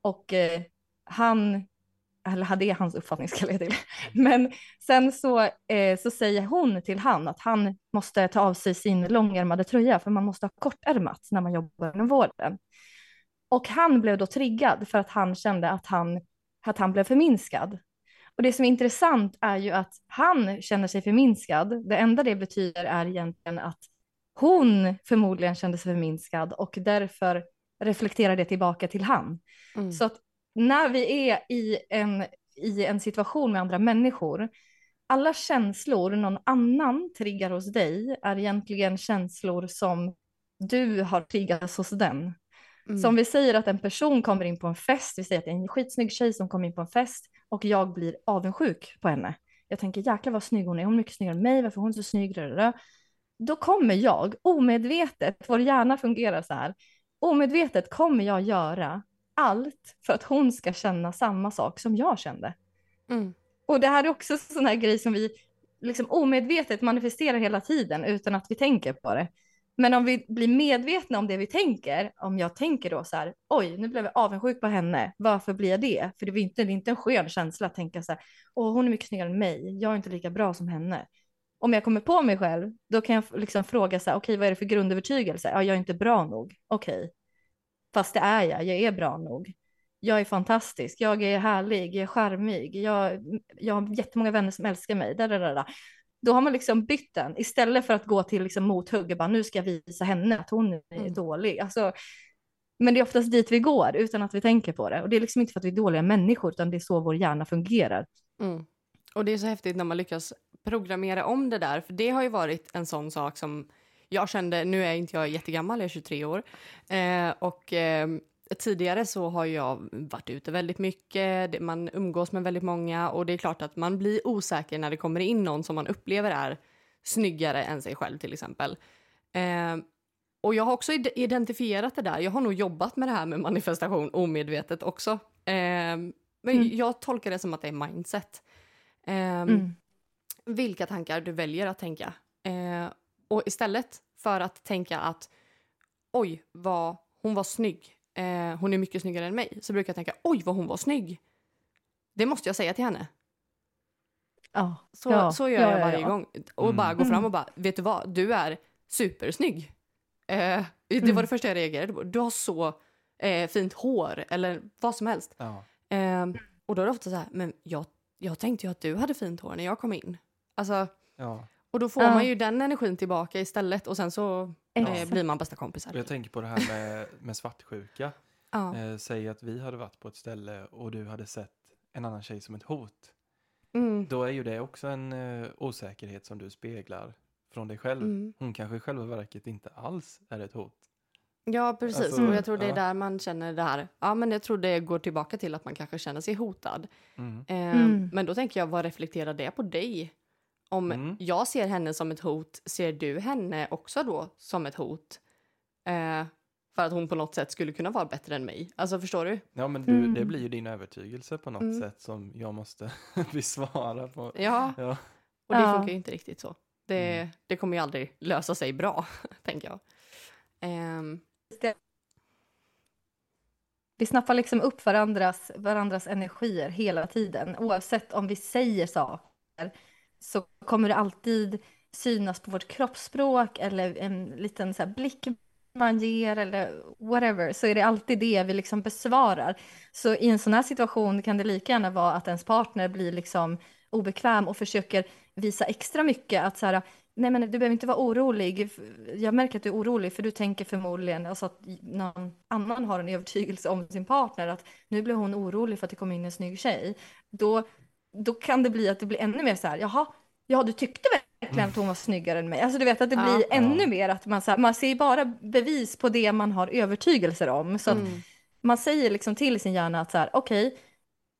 Och eh, han eller det är hans uppfattning ska jag till. Men sen så, eh, så säger hon till han att han måste ta av sig sin långärmade tröja för man måste ha kortärmat när man jobbar inom vården. Och han blev då triggad för att han kände att han, att han blev förminskad. Och det som är intressant är ju att han känner sig förminskad. Det enda det betyder är egentligen att hon förmodligen kände sig förminskad och därför reflekterar det tillbaka till han. Mm. Så att när vi är i en, i en situation med andra människor, alla känslor någon annan triggar hos dig är egentligen känslor som du har triggats hos den. Mm. Så om vi säger att en person kommer in på en fest, vi säger att det är en skitsnygg tjej som kommer in på en fest och jag blir avundsjuk på henne. Jag tänker jäklar vad snygg hon är, hon är mycket snyggare än mig, varför är hon så snygg? Då kommer jag omedvetet, vår hjärna fungerar så här, omedvetet kommer jag göra allt för att hon ska känna samma sak som jag kände. Mm. Och det här är också sån här grej som vi liksom omedvetet manifesterar hela tiden utan att vi tänker på det. Men om vi blir medvetna om det vi tänker, om jag tänker då så här, oj, nu blev jag avundsjuk på henne, varför blir jag det? För det är inte, det är inte en skön känsla att tänka så här, åh, hon är mycket snyggare än mig, jag är inte lika bra som henne. Om jag kommer på mig själv, då kan jag liksom fråga så här, okej, vad är det för grundövertygelse? Ja, jag är inte bra nog. Okej, Fast det är jag, jag är bra nog. Jag är fantastisk, jag är härlig, jag är charmig, jag, jag har jättemånga vänner som älskar mig. Där, där, där. Då har man liksom bytt den istället för att gå till liksom mothugg och bara nu ska jag visa henne att hon är mm. dålig. Alltså, men det är oftast dit vi går utan att vi tänker på det. Och det är liksom inte för att vi är dåliga människor utan det är så vår hjärna fungerar. Mm. Och det är så häftigt när man lyckas programmera om det där. För det har ju varit en sån sak som jag kände, nu är inte jag jättegammal, jag är 23 år. Eh, och eh, tidigare så har jag varit ute väldigt mycket, man umgås med väldigt många och det är klart att man blir osäker när det kommer in någon som man upplever är snyggare än sig själv till exempel. Eh, och jag har också identifierat det där. Jag har nog jobbat med det här med manifestation omedvetet också. Eh, men mm. jag tolkar det som att det är mindset. Eh, mm. Vilka tankar du väljer att tänka. Eh, och istället för att tänka att oj, vad hon var snygg, eh, hon är mycket snyggare än mig, så brukar jag tänka oj, vad hon var snygg. Det måste jag säga till henne. Ja, så, ja, så gör ja, jag varje ja, gång. Och mm. bara gå fram och bara, vet du vad, du är supersnygg. Eh, det var det mm. första jag reagerade på. Du har så eh, fint hår eller vad som helst. Eh, och då är det ofta så här, men jag, jag tänkte ju att du hade fint hår när jag kom in. Alltså, och då får ja. man ju den energin tillbaka istället och sen så eh, blir man bästa kompisar. Jag tänker på det här med, med svartsjuka. Ja. Eh, säg att vi hade varit på ett ställe och du hade sett en annan tjej som ett hot. Mm. Då är ju det också en eh, osäkerhet som du speglar från dig själv. Mm. Hon kanske i själva verket inte alls är ett hot. Ja, precis. Alltså, och jag tror det är ja. där man känner det här. Ja, men jag tror det går tillbaka till att man kanske känner sig hotad. Mm. Eh, men då tänker jag, vad reflekterar det på dig? Om mm. jag ser henne som ett hot, ser du henne också då som ett hot? Eh, för att hon på något sätt skulle kunna vara bättre än mig. Alltså förstår du? Ja, men du, Mm. det blir ju din övertygelse på något Mm. sätt som jag måste besvara på. Ja, Ja. och det Ja. funkar ju inte riktigt så. Det, Mm. det kommer ju aldrig lösa sig bra, tänker jag. Ehm, Vi snappar liksom upp varandras, varandras energier hela tiden. Oavsett om vi säger saker så kommer det alltid synas på vårt kroppsspråk eller en liten så här blick man ger eller whatever så är det alltid det vi liksom besvarar. Så i en sån här situation kan det lika gärna vara att ens partner blir liksom obekväm och försöker visa extra mycket att så här Nej men du behöver inte vara orolig. Jag märker att du är orolig för du tänker förmodligen alltså att någon annan har en övertygelse om sin partner att nu blir hon orolig för att det kommer in en snygg tjej. Då, då kan det bli att det blir ännu mer så här, jaha, ja du tyckte verkligen att hon var snyggare än mig. Alltså du vet att det blir Ja. ännu mer att man, så här, man ser bara bevis på det man har övertygelser om. Så att mm, man säger liksom till sin hjärna att så här, okej,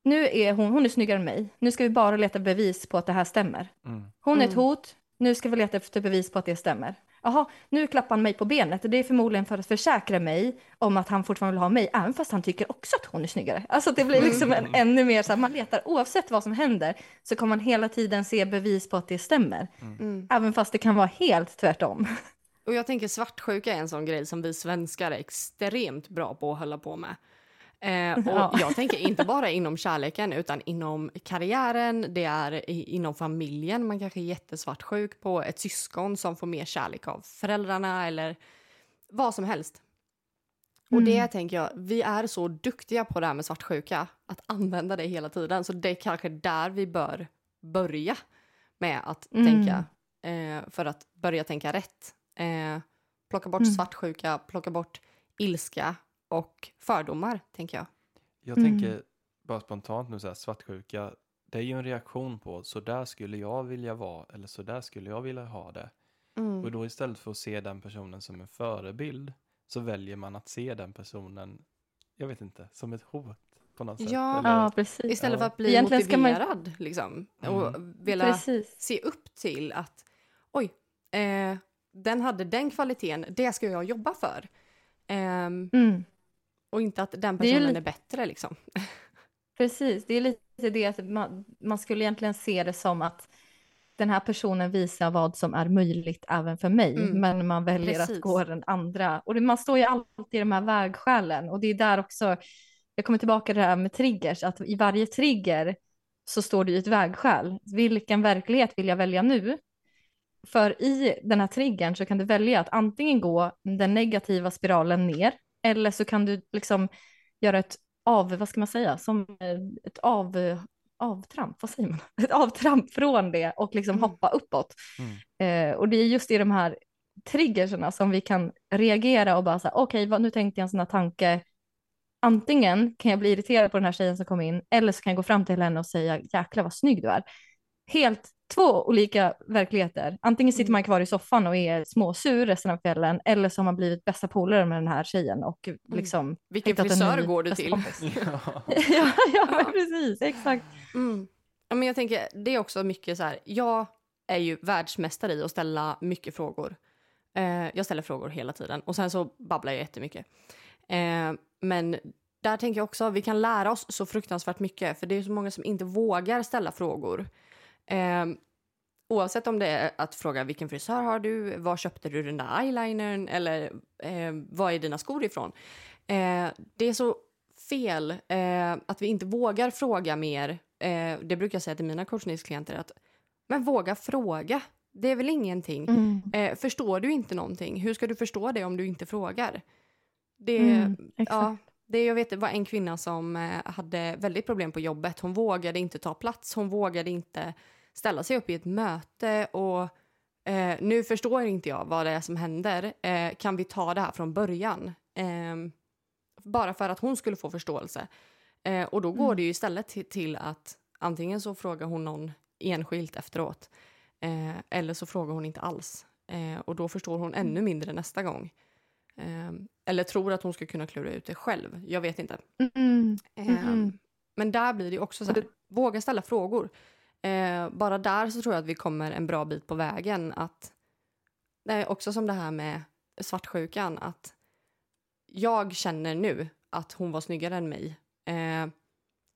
nu är hon, hon är snyggare än mig. Nu ska vi bara leta bevis på att det här stämmer. Mm. Hon är ett Mm. hot, nu ska vi leta efter bevis på att det stämmer. Jaha, nu klappar han mig på benet och det är förmodligen för att försäkra mig om att han fortfarande vill ha mig, även fast han tycker också att hon är snyggare. Alltså det blir liksom en, ännu mer så här, man letar, oavsett vad som händer, så kommer man hela tiden se bevis på att det stämmer. mm. Även fast det kan vara helt tvärtom. Och jag tänker svartsjuka är en sån grej som vi svenskar är extremt bra på att hålla på med. Eh, och Ja. jag tänker inte bara inom kärleken utan inom karriären, det är inom familjen. Man kanske är jättesvartsjuk på ett syskon som får mer kärlek av föräldrarna eller vad som helst. Och det Mm. tänker jag, vi är så duktiga på det här med svartsjuka, att använda det hela tiden. Så det är kanske där vi bör börja med att Mm. tänka, eh, för att börja tänka rätt. Eh, plocka bort Mm. svartsjuka, plocka bort ilska och fördomar, tänker jag. Jag Mm. tänker bara spontant nu så här, svartsjuka, det är ju en reaktion på så där skulle jag vilja vara eller så där skulle jag vilja ha det. Mm. Och då istället för att se den personen som en förebild så väljer man att se den personen, jag vet inte, som ett hot på något sätt. Ja. Eller, Ja, precis. Istället för att bli Egentligen ska man- motiverad, liksom. Och Mm. vilja Precis. se upp till att oj, eh, den hade den kvaliteten, det ska jag jobba för. Ehm, Mm. Och inte att den är personen är, lite- bättre liksom. Precis, det är lite det att man, man skulle egentligen se det som att den här personen visar vad som är möjligt även för mig, Mm, men man väljer precis. att gå den andra. Och det, man står ju alltid i de här vägskälen och det är där också, jag kommer tillbaka till det här med triggers, att i varje trigger så står det ju ett vägskäl. Vilken verklighet vill jag välja nu? För i den här triggern så kan du välja att antingen gå den negativa spiralen ner, eller så kan du liksom göra ett av, vad ska man säga, som eh, ett av, avtramp, vad säger man? Ett avtramp från det och liksom Mm. hoppa uppåt. Mm. Eh, och det är just i de här triggerserna som vi kan reagera och bara säga, okej, vad- nu tänkte jag en sån här tanke. Antingen kan jag bli irriterad på den här tjejen som kom in, eller så kan jag gå fram till henne och säga, jäklar vad snygg du är. Helt två olika verkligheter. Antingen sitter Mm. man kvar i soffan och är småsur resten av kvällen, eller så har man blivit bästa polare med den här tjejen och liksom Vilken hittat en frisör går du till? Ja. ja, ja, precis, exakt. Mm. Ja, men jag tänker, det är också mycket så här, jag är ju världsmästare i att ställa mycket frågor. Eh, jag ställer frågor hela tiden och sen så babblar jag jättemycket. Eh, men där tänker jag också, vi kan lära oss så fruktansvärt mycket för det är så många som inte vågar ställa frågor. Eh, oavsett om det är att fråga vilken frisör har du, var köpte du den där eyelinern eller eh, var är dina skor ifrån? Eh, det är så fel eh, att vi inte vågar fråga mer. Eh, det brukar jag säga till mina coachningsklienter att men våga fråga. Det är väl ingenting. Mm. Eh, förstår du inte någonting, hur ska du förstå det om du inte frågar? Det, Mm, ja, det, jag vet, var en kvinna som eh, hade väldigt problem på jobbet. Hon vågade inte ta plats, hon vågade inte ställa sig upp i ett möte och eh, nu förstår inte jag vad det är som händer. Eh, kan vi ta det här från början? Eh, bara för att hon skulle få förståelse. Eh, och då går Mm. det ju istället till, till att antingen så frågar hon någon enskilt efteråt eh, eller så frågar hon inte alls. Eh, och då förstår hon ännu mindre nästa gång. Eh, eller tror att hon ska kunna klura ut det själv. Jag vet inte. Mm. Eh, Mm. Men där blir det också så här, våga ställa frågor. Eh, bara där så tror jag att vi kommer en bra bit på vägen. Att, det är också som det här med svartsjukan, att jag känner nu att hon var snyggare än mig. Eh,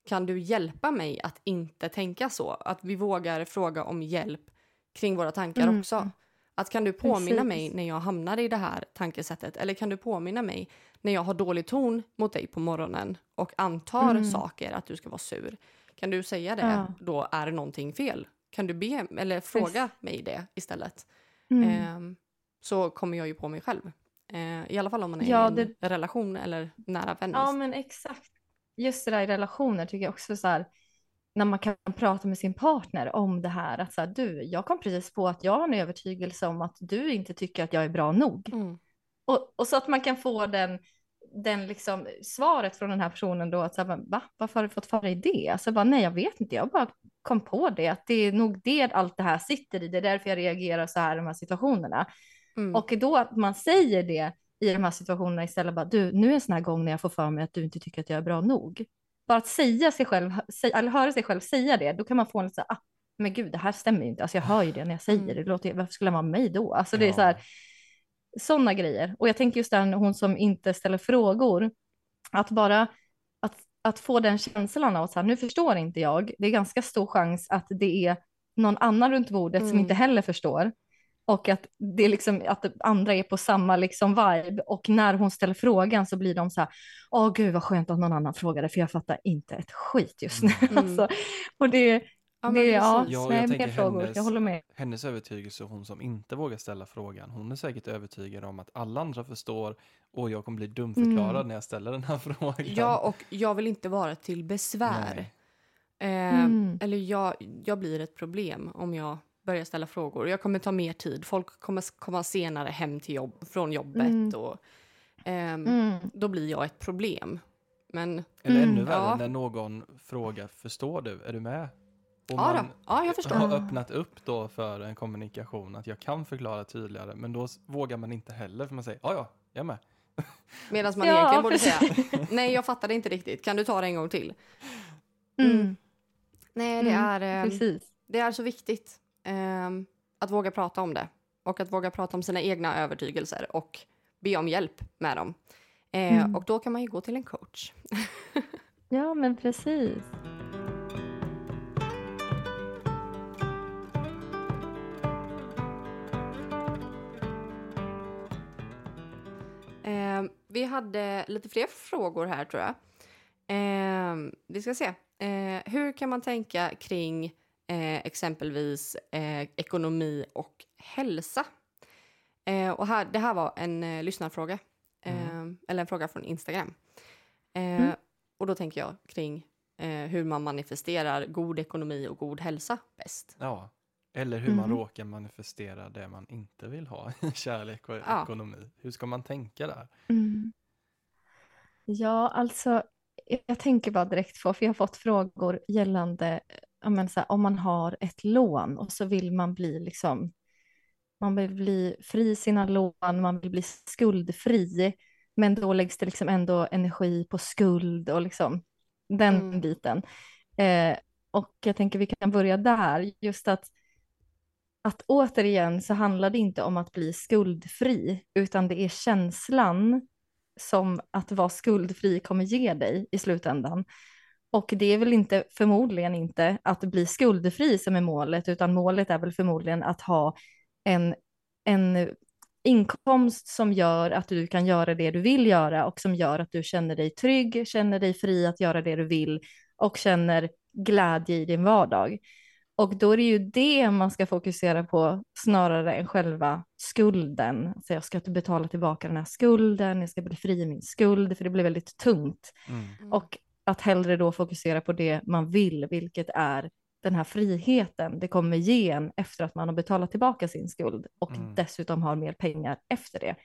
kan du hjälpa mig att inte tänka så? Att vi vågar fråga om hjälp kring våra tankar mm. också. Att kan du påminna Precis. mig när jag hamnar i det här tankesättet? Eller kan du påminna mig när jag har dålig ton mot dig på morgonen och antar mm. saker att du ska vara sur? Kan du säga det? Ja. Då är det någonting fel. Kan du be eller fråga Precis. mig det istället? Mm. Eh, så kommer jag ju på mig själv. Eh, I alla fall om man är ja, i en det... relation eller nära vän. Ja men exakt. Just det där i relationer tycker jag också så här när man kan prata med sin partner om det här. Att så här, du, jag kom precis på att jag har en övertygelse om att du inte tycker att jag är bra nog. Mm. Och, och, så att man kan få den, den liksom, svaret från den här personen då att så här, va? varför har du fått för dig det? Alltså bara, nej jag vet inte, jag bara kom på det, att det är nog det allt det här sitter i, det är därför jag reagerar så här i de här situationerna. Mm. Och då att man säger det i de här situationerna istället bara, du, nu är en sån här gång när jag får för mig att du inte tycker att jag är bra nog bara att säga sig själv, eller höra sig själv säga det, då kan man få en lite ah, men gud, det här stämmer ju inte. Alltså jag hör ju det när jag säger mm. det. det låter, varför skulle han vara mig då? Alltså det är så här, sådana grejer. Och jag tänker just den, hon som inte ställer frågor, att bara att, att få den känslan av att så här, nu förstår inte jag, det är ganska stor chans att det är någon annan runt bordet mm. som inte heller förstår och att det är liksom att andra är på samma liksom vibe och när hon ställer frågan så blir de så här, åh gud vad skönt att någon annan frågade för jag fattar inte ett skit just nu. Mm. alltså, och det, Ja, det, ja, ja nej, mer frågor, hennes, jag håller med. Hennes övertygelse, hon som inte vågar ställa frågan, hon är säkert övertygad om att alla andra förstår och jag kommer bli dumförklarad mm. när jag ställer den här frågan. Ja, och jag vill inte vara till besvär. Eh, mm. Eller jag, jag blir ett problem om jag börja ställa frågor. Jag kommer ta mer tid. Folk kommer komma senare hem till jobb, från jobbet. Mm. Och, mm. Då blir jag ett problem. Men, Eller ännu mm, värre, ja. när någon frågar förstår du, är du med? Och ja, man ja, jag förstår. har öppnat upp då för en kommunikation, att jag kan förklara tydligare, men då vågar man inte heller, för man säger ja, ja, jag är med. Medan man ja, egentligen borde säga nej, jag fattade inte riktigt, kan du ta det en gång till? Mm. mm. Nej, det mm, är, eh, det är så viktigt. Eh, att våga prata om det och att våga prata om sina egna övertygelser och be om hjälp med dem. Eh, mm. Och då kan man ju gå till en coach. ja, men precis. Vi hade lite fler frågor här tror jag. Eh, vi ska se. Eh, hur kan man tänka kring eh, exempelvis eh, ekonomi och hälsa. Eh, och här, det här var en eh, lyssnarfråga, mm. Eh, eller en fråga från Instagram. Eh, mm. Och då tänker jag kring hur man manifesterar god ekonomi och god hälsa bäst. Ja, eller hur man mm. råkar manifestera det man inte vill ha, kärlek och ja. ekonomi. Hur ska man tänka där? Mm. Ja, alltså jag tänker bara direkt på, för jag har fått frågor gällande men, så här, om man har ett lån och så vill man bli liksom, man vill bli fri sina lån, man vill bli skuldfri, men då läggs det liksom ändå energi på skuld och liksom den mm. biten. Eh, och jag tänker vi kan börja där, just att att återigen så handlar det inte om att bli skuldfri, utan det är känslan som att vara skuldfri kommer ge dig i slutändan. Och det är väl inte, förmodligen inte, att bli skuldfri som är målet, utan målet är väl förmodligen att ha en, en inkomst som gör att du kan göra det du vill göra och som gör att du känner dig trygg, känner dig fri att göra det du vill och känner glädje i din vardag. Och då är det ju det man ska fokusera på snarare än själva skulden. Så jag ska inte betala tillbaka den här skulden, jag ska bli fri i min skuld, för det blir väldigt tungt. Mm. Och att hellre då fokusera på det man vill, vilket är den här friheten det kommer ge en efter att man har betalat tillbaka sin skuld och mm. dessutom har mer pengar efter det.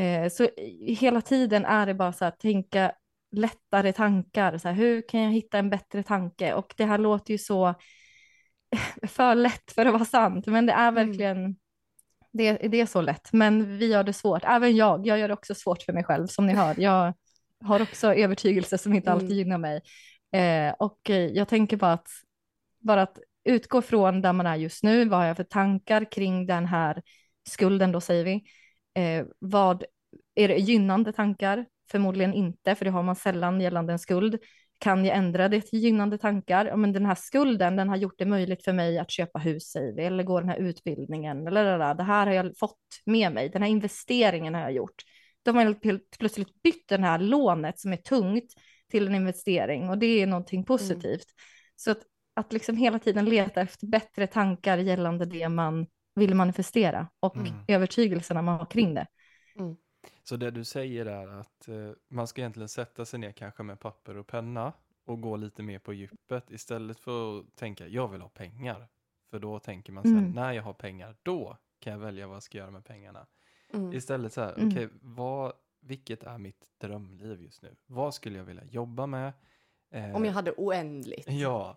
Eh, så hela tiden är det bara så att tänka lättare tankar, så här, hur kan jag hitta en bättre tanke? Och det här låter ju så för lätt för att vara sant, men det är mm. verkligen mm. det, det är så lätt, men vi gör det svårt. Även jag, jag gör det också svårt för mig själv, som ni hör. Jag har också övertygelse som inte alltid mm. gynnar mig. Eh, och eh, jag tänker bara att, bara att utgå från där man är just nu, vad har jag för tankar kring den här skulden då säger vi. Eh, vad är det gynnande tankar? Förmodligen inte, för det har man sällan gällande en skuld. Kan jag ändra det till gynnande tankar? Ja, men den här skulden, den har gjort det möjligt för mig att köpa hus, säger vi, eller gå den här utbildningen, eller det här har jag fått med mig, den här investeringen har jag gjort. Då har man plötsligt bytt det här lånet som är tungt till en investering och det är någonting mm. positivt. Mm. Så att, att liksom hela tiden leta efter bättre tankar gällande det man vill manifestera och mm. övertygelserna man har kring det. Mm. Så det du säger är att eh, man ska egentligen sätta sig ner kanske med papper och penna och gå lite mer på djupet istället för att tänka jag vill ha pengar. För då tänker man sen mm. när jag har pengar då kan jag välja vad jag ska göra med pengarna. Mm. Istället så här, mm. okej, okay, vilket är mitt drömliv just nu? Vad skulle jag vilja jobba med? Eh, Om jag hade oändligt. Ja,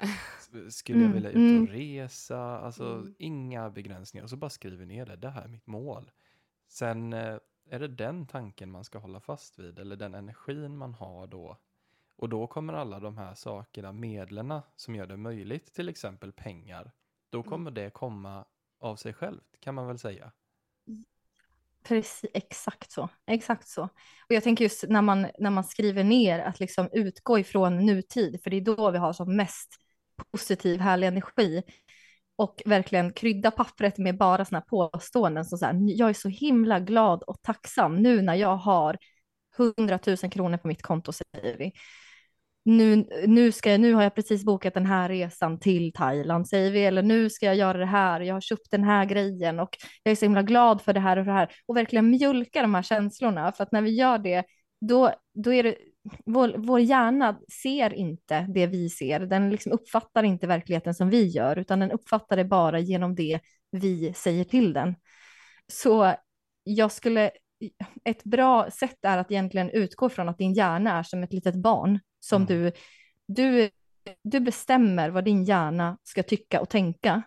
skulle jag mm, vilja ut och mm. resa? Alltså mm. inga begränsningar. Och så bara skriver ner det, det här är mitt mål. Sen eh, är det den tanken man ska hålla fast vid, eller den energin man har då. Och då kommer alla de här sakerna, medlen som gör det möjligt, till exempel pengar, då mm. kommer det komma av sig självt, kan man väl säga. Precis, exakt så. Exakt så. Och jag tänker just när man, när man skriver ner att liksom utgå ifrån nutid, för det är då vi har som mest positiv, härlig energi. Och verkligen krydda pappret med bara sådana påståenden som så här, jag är så himla glad och tacksam nu när jag har 100 000 kronor på mitt konto, säger vi nu, nu, ska jag, nu har jag precis bokat den här resan till Thailand, säger vi, eller nu ska jag göra det här, jag har köpt den här grejen och jag är så himla glad för det här och det här. Och verkligen mjölka de här känslorna, för att när vi gör det, då, då är det, vår, vår hjärna ser inte det vi ser, den liksom uppfattar inte verkligheten som vi gör, utan den uppfattar det bara genom det vi säger till den. Så jag skulle, ett bra sätt är att egentligen utgå från att din hjärna är som ett litet barn som mm. du, du, du bestämmer vad din hjärna ska tycka och tänka.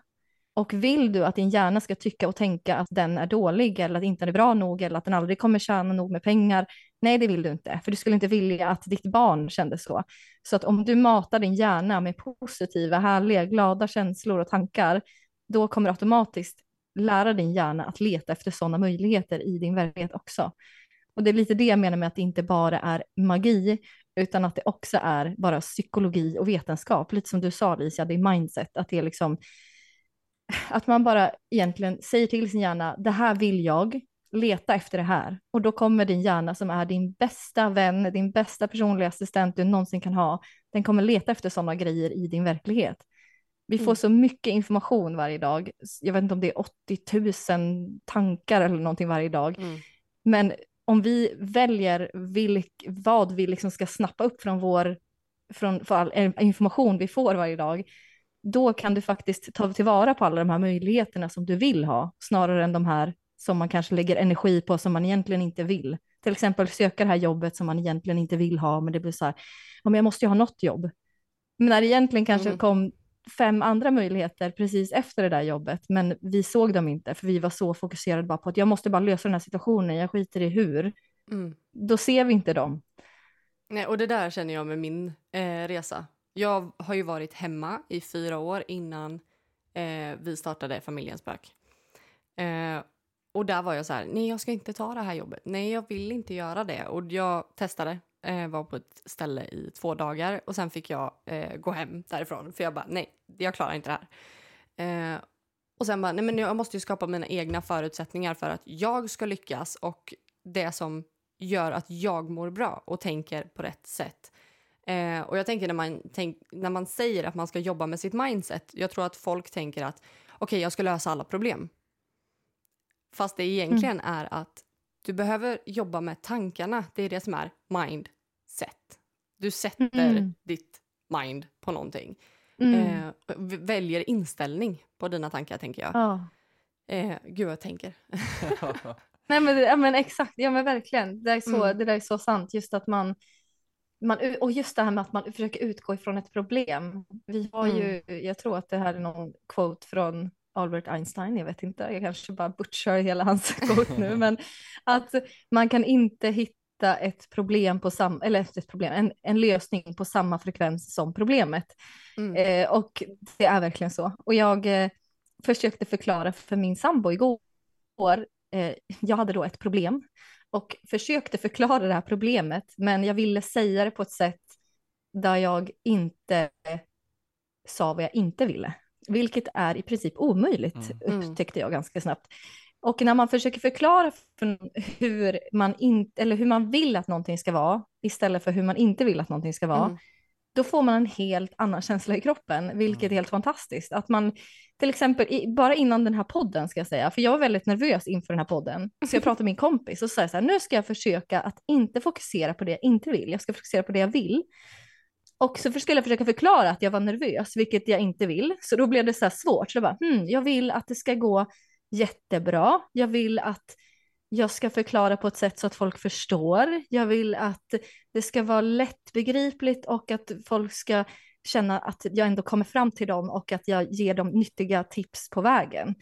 Och vill du att din hjärna ska tycka och tänka att den är dålig eller att inte är bra nog eller att den aldrig kommer tjäna nog med pengar, nej det vill du inte, för du skulle inte vilja att ditt barn kände så. Så att om du matar din hjärna med positiva, härliga, glada känslor och tankar, då kommer du automatiskt lära din hjärna att leta efter sådana möjligheter i din verklighet också. Och det är lite det jag menar med att det inte bara är magi, utan att det också är bara psykologi och vetenskap. Lite som du sa Lisa, det är mindset, att det är liksom att man bara egentligen säger till sin hjärna, det här vill jag, leta efter det här. Och då kommer din hjärna som är din bästa vän, din bästa personliga assistent du någonsin kan ha, den kommer leta efter sådana grejer i din verklighet. Vi får mm. så mycket information varje dag. Jag vet inte om det är 80 000 tankar eller någonting varje dag. Mm. Men om vi väljer vilk, vad vi liksom ska snappa upp från vår från all information vi får varje dag, då kan du faktiskt ta tillvara på alla de här möjligheterna som du vill ha, snarare än de här som man kanske lägger energi på som man egentligen inte vill. Till exempel söka det här jobbet som man egentligen inte vill ha, men det blir så här, ja, men jag måste ju ha något jobb. Men när det egentligen kanske mm. kom fem andra möjligheter precis efter det där jobbet, men vi såg dem inte för vi var så fokuserade bara på att jag måste bara lösa den här situationen, jag skiter i hur. Mm. Då ser vi inte dem. Nej, och det där känner jag med min eh, resa. Jag har ju varit hemma i fyra år innan eh, vi startade Familjens spök. Eh, och där var jag så här, nej jag ska inte ta det här jobbet, nej jag vill inte göra det. Och jag testade eh, var på ett ställe i två dagar och sen fick jag eh, gå hem därifrån för jag bara nej, jag klarar inte det här. Eh, och sen bara, nej men jag måste ju skapa mina egna förutsättningar för att jag ska lyckas och det som gör att jag mår bra och tänker på rätt sätt. Eh, och jag tänker när man, tänk, när man säger att man ska jobba med sitt mindset, jag tror att folk tänker att okej, okay, jag ska lösa alla problem. Fast det egentligen mm. är att du behöver jobba med tankarna. Det är det som är mind sätt. Du sätter mm. ditt mind på någonting. Mm. Eh, väljer inställning på dina tankar, tänker jag. Ja. Eh, gud, vad jag tänker. Nej, men, ja, men exakt, ja men verkligen. Det, är så, mm. det där är så sant, just att man, man, och just det här med att man försöker utgå ifrån ett problem. Vi har ju, mm. jag tror att det här är någon quote från Albert Einstein, jag vet inte, jag kanske bara butchar hela hans quote nu, men att man kan inte hitta ett problem på samma, eller ett problem, en, en lösning på samma frekvens som problemet. Mm. Eh, och det är verkligen så. Och jag eh, försökte förklara för min sambo igår eh, jag hade då ett problem och försökte förklara det här problemet, men jag ville säga det på ett sätt där jag inte sa vad jag inte ville, vilket är i princip omöjligt, Mm. upptäckte jag ganska snabbt. Och när man försöker förklara för hur man, in, eller hur man vill att någonting ska vara, istället för hur man inte vill att någonting ska vara, Mm. då får man en helt annan känsla i kroppen, vilket är helt fantastiskt. Att man, till exempel, i, bara innan den här podden ska jag säga, för jag var väldigt nervös inför den här podden, så jag pratade med min kompis och sa så här, nu ska jag försöka att inte fokusera på det jag inte vill, jag ska fokusera på det jag vill. Och så skulle jag försöka förklara att jag var nervös, vilket jag inte vill. Så då blev det så här svårt. Så jag bara, hmm, jag vill att det ska gå jättebra. Jag vill att jag ska förklara på ett sätt så att folk förstår. Jag vill att det ska vara lättbegripligt och att folk ska känna att jag ändå kommer fram till dem och att jag ger dem nyttiga tips på vägen.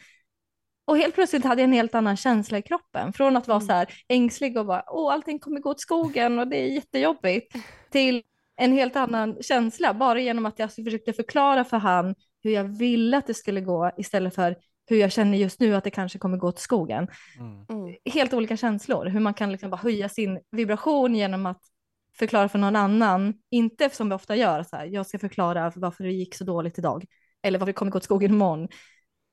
Och helt plötsligt hade jag en helt annan känsla i kroppen. Från att vara Mm. så här ängslig och bara, åh, allting kommer gå åt skogen och det är jättejobbigt, till en helt annan känsla, bara genom att jag försökte förklara för han hur jag ville att det skulle gå istället för hur jag känner just nu att det kanske kommer gå åt skogen. Mm. Mm. Helt olika känslor, hur man kan liksom bara höja sin vibration genom att förklara för någon annan, inte som vi ofta gör, så här, jag ska förklara varför det gick så dåligt idag, eller varför det kommer gå åt skogen imorgon.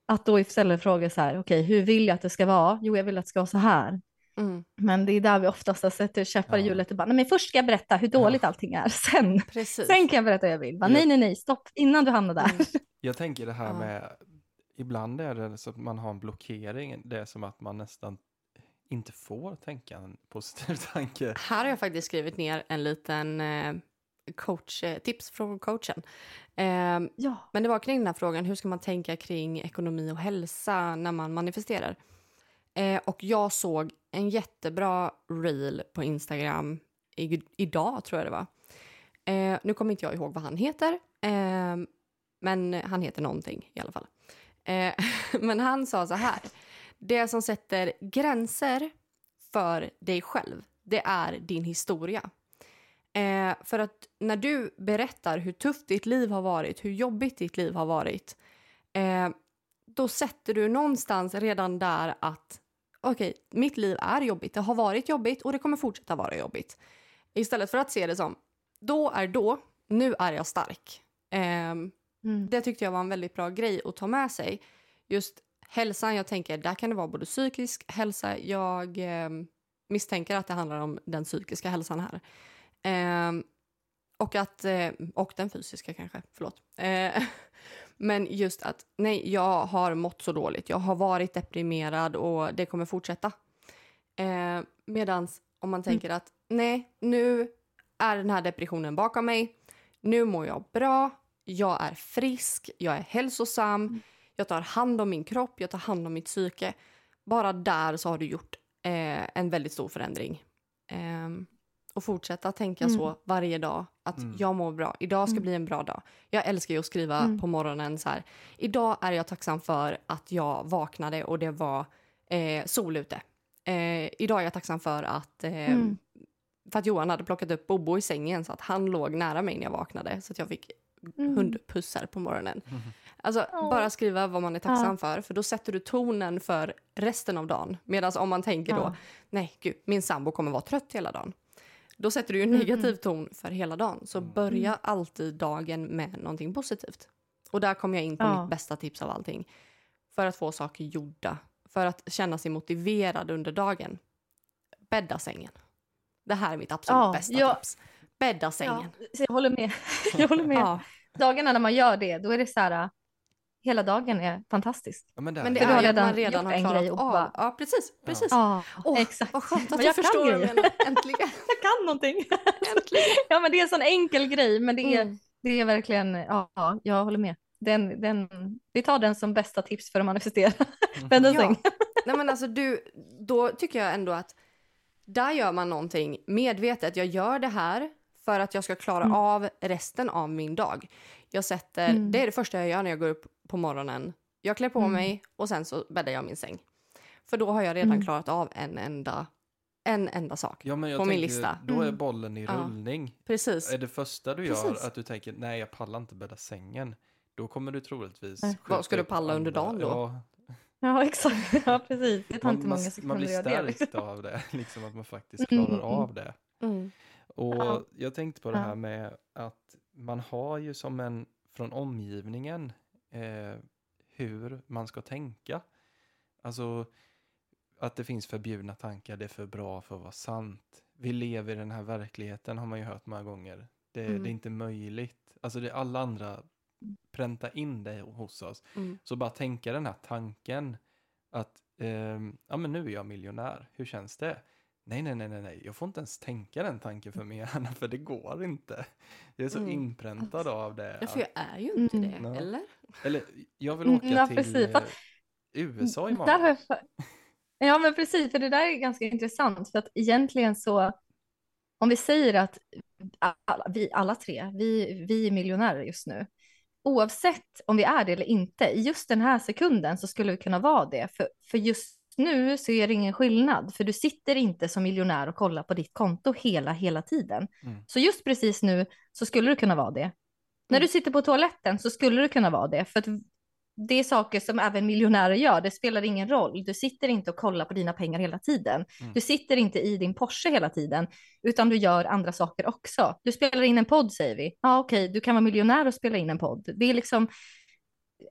Att då istället fråga så här, okej, hur vill jag att det ska vara? Jo, jag vill att det ska vara så här. Mm. Men det är där vi oftast har sett käppar i Ja. hjulet och bara, nej men först ska jag berätta hur dåligt allting är, sen, Precis. sen kan jag berätta vad jag vill. Bara, Ja. nej, nej, nej, stopp, innan du hamnar där. Mm. Jag tänker det här Ja. med, ibland är det så att man har en blockering, det är som att man nästan inte får tänka en positiv tanke. Här har jag faktiskt skrivit ner en liten eh, coach, eh, tips från coachen. Eh, Ja, men det var kring den här frågan, hur ska man tänka kring ekonomi och hälsa när man manifesterar? Eh, och jag såg en jättebra reel på Instagram i, idag, tror jag det var. Eh, nu kommer inte jag ihåg vad han heter, eh, men han heter någonting i alla fall. Eh, men han sa så här, det som sätter gränser för dig själv, det är din historia. Eh, för att när du berättar hur tufft ditt liv har varit, hur jobbigt ditt liv har varit, eh, då sätter du någonstans redan där att okej, mitt liv är jobbigt, det har varit jobbigt och det kommer fortsätta vara jobbigt. Istället för att se det som, då är då, nu är jag stark. Ehm, mm. det tyckte jag var en väldigt bra grej att ta med sig. Just hälsan, jag tänker, där kan det vara både psykisk hälsa, jag eh, misstänker att det handlar om den psykiska hälsan här. Ehm, och, att, eh, och den fysiska kanske, förlåt. Eh, men just att nej, jag har mått så dåligt, jag har varit deprimerad och det kommer fortsätta. Eh, Medan om man tänker att nej, nu är den här depressionen bakom mig, nu mår jag bra, jag är frisk, jag är hälsosam, jag tar hand om min kropp, jag tar hand om mitt psyke. Bara där så har du gjort eh, en väldigt stor förändring. Ehm, och fortsätta tänka Mm. så varje dag, att Mm. jag mår bra, idag ska Mm. bli en bra dag. Jag älskar ju att skriva Mm. på morgonen så här, idag är jag tacksam för att jag vaknade och det var eh, sol ute. Eh, idag är jag tacksam för att eh, Mm. för att Johan hade plockat upp Bobo i sängen så att han låg nära mig när jag vaknade så att jag fick Mm. hundpussar på morgonen. Mm. Alltså bara skriva vad man är tacksam för för då sätter du tonen för resten av dagen. Medan om man tänker då, Ja. nej gud, min sambo kommer vara trött hela dagen. Då sätter du ju en Mm, negativ ton för hela dagen. Så Mm. börja alltid dagen med någonting positivt. Och där kommer jag in på Ja. mitt bästa tips av allting. För att få saker gjorda. För att känna sig motiverad under dagen. Bädda sängen. Det här är mitt absolut Ja, bästa ja. tips. Bädda sängen. Ja, jag håller med. Jag håller med. Ja. Dagarna när man gör det, då är det så här, hela dagen är fantastisk. Ja, men, Men det är har ju att man redan redan gjort har en klarat grej och av. bara- Ja, precis. precis. Ja, Åh, exakt. Vad skönt Men att jag du kan förstår. Äntligen. Jag kan någonting. Äntligen. Ja, men det är en sån enkel grej, men det är, Mm. det är verkligen, ja, ja, jag håller med. Den, den, vi tar den som bästa tips för att manifestera. Bädda Ja. Nej, men alltså, du, då tycker jag ändå att där gör man någonting medvetet. Jag gör det här för att jag ska klara Mm. av resten av min dag. Jag sätter, Mm. Det är det första jag gör när jag går upp på morgonen. Jag klär på Mm. mig och sen så bäddar jag min säng. För då har jag redan Mm. klarat av en enda, en enda sak. Ja, men jag på min tänker, lista. Då är Mm. bollen i Ja. rullning. Precis. Är det första du gör Precis. att du tänker nej jag pallar inte bädda sängen. Då kommer du troligtvis Vad ska du palla under dagen då? Ja, Ja, exakt. Ja, precis. Det tar Man, inte man, många man blir sekunder göra det. stärkt av det, liksom att man faktiskt klarar mm, av det. Mm. Och Ja. jag tänkte på det Ja. här med att man har ju som en från omgivningen eh, hur man ska tänka. Alltså att det finns förbjudna tankar, det är för bra för att vara sant. Vi lever i den här verkligheten har man ju hört många gånger. Det, Mm. det är inte möjligt. Alltså det alla andra pränta in det hos oss. Mm. Så bara tänka den här tanken att ehm, ja men nu är jag miljonär, hur känns det? Nej, nej, nej, nej, jag får inte ens tänka den tanken för min hjärna för det går inte. Jag är så Mm. inpräntad av det. Ja, för jag är ju inte Mm. det, Ja. eller? Eller jag vill Mm, åka ja, till precis. eh, USA imorgon. för... Ja, men precis, för det där är ganska intressant. För att egentligen så, om vi säger att alla, vi alla tre, vi, vi är miljonärer just nu. Oavsett om vi är det eller inte, i just den här sekunden så skulle vi kunna vara det. För, för just nu så är det ingen skillnad, för du sitter inte som miljonär och kollar på ditt konto hela, hela tiden. Mm. Så just precis nu så skulle du kunna vara det. När du sitter på toaletten så skulle du kunna vara det, för att det är saker som även miljonärer gör. Det spelar ingen roll. Du sitter inte och kollar på dina pengar hela tiden. Mm. Du sitter inte i din Porsche hela tiden, utan du gör andra saker också. Du spelar in en podd säger vi. Ja, okej, du kan vara miljonär och spela in en podd. Det är liksom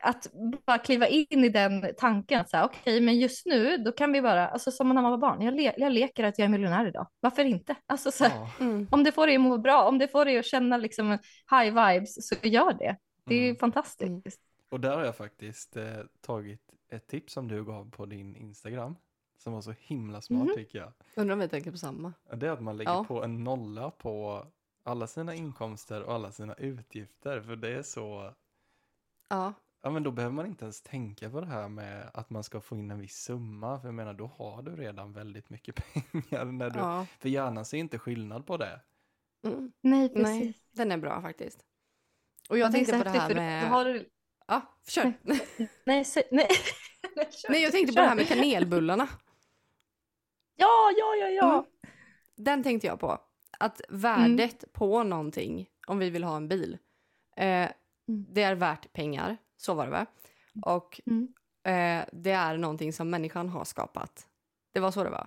att bara kliva in i den tanken att okej, men just nu då kan vi bara, alltså som när man var barn, jag, le jag leker att jag är miljonär idag. Varför inte? Alltså så här, Ja, Mm. om det får dig att må bra, om det får dig att känna liksom high vibes, så gör det. Det är mm. fantastiskt. Mm. Och där har jag faktiskt eh, tagit ett tips som du gav på din Instagram. Som var så himla smart Mhm. tycker jag. Undrar om vi tänker på samma. Det är att man lägger Ja. på en nolla på alla sina inkomster och alla sina utgifter. För det är så, Ja, ja men då behöver man inte ens tänka på det här med att man ska få in en viss summa. För jag menar, då har du redan väldigt mycket pengar. När du, ja. För hjärnan ser inte skillnad på det. Mm. Nej, precis. Nej, den är bra faktiskt. Och Ja, jag är tänkte så på det här med... Då har du... Ja, kör. Nej, nej. Kör, Nej, jag tänkte på det här med kanelbullarna. Ja, ja, ja, ja. Mm. Den tänkte jag på. Att värdet på någonting, om vi vill ha en bil, eh, det är värt pengar. Så var det va? Och Mm. eh, det är någonting som människan har skapat. Det var så det var.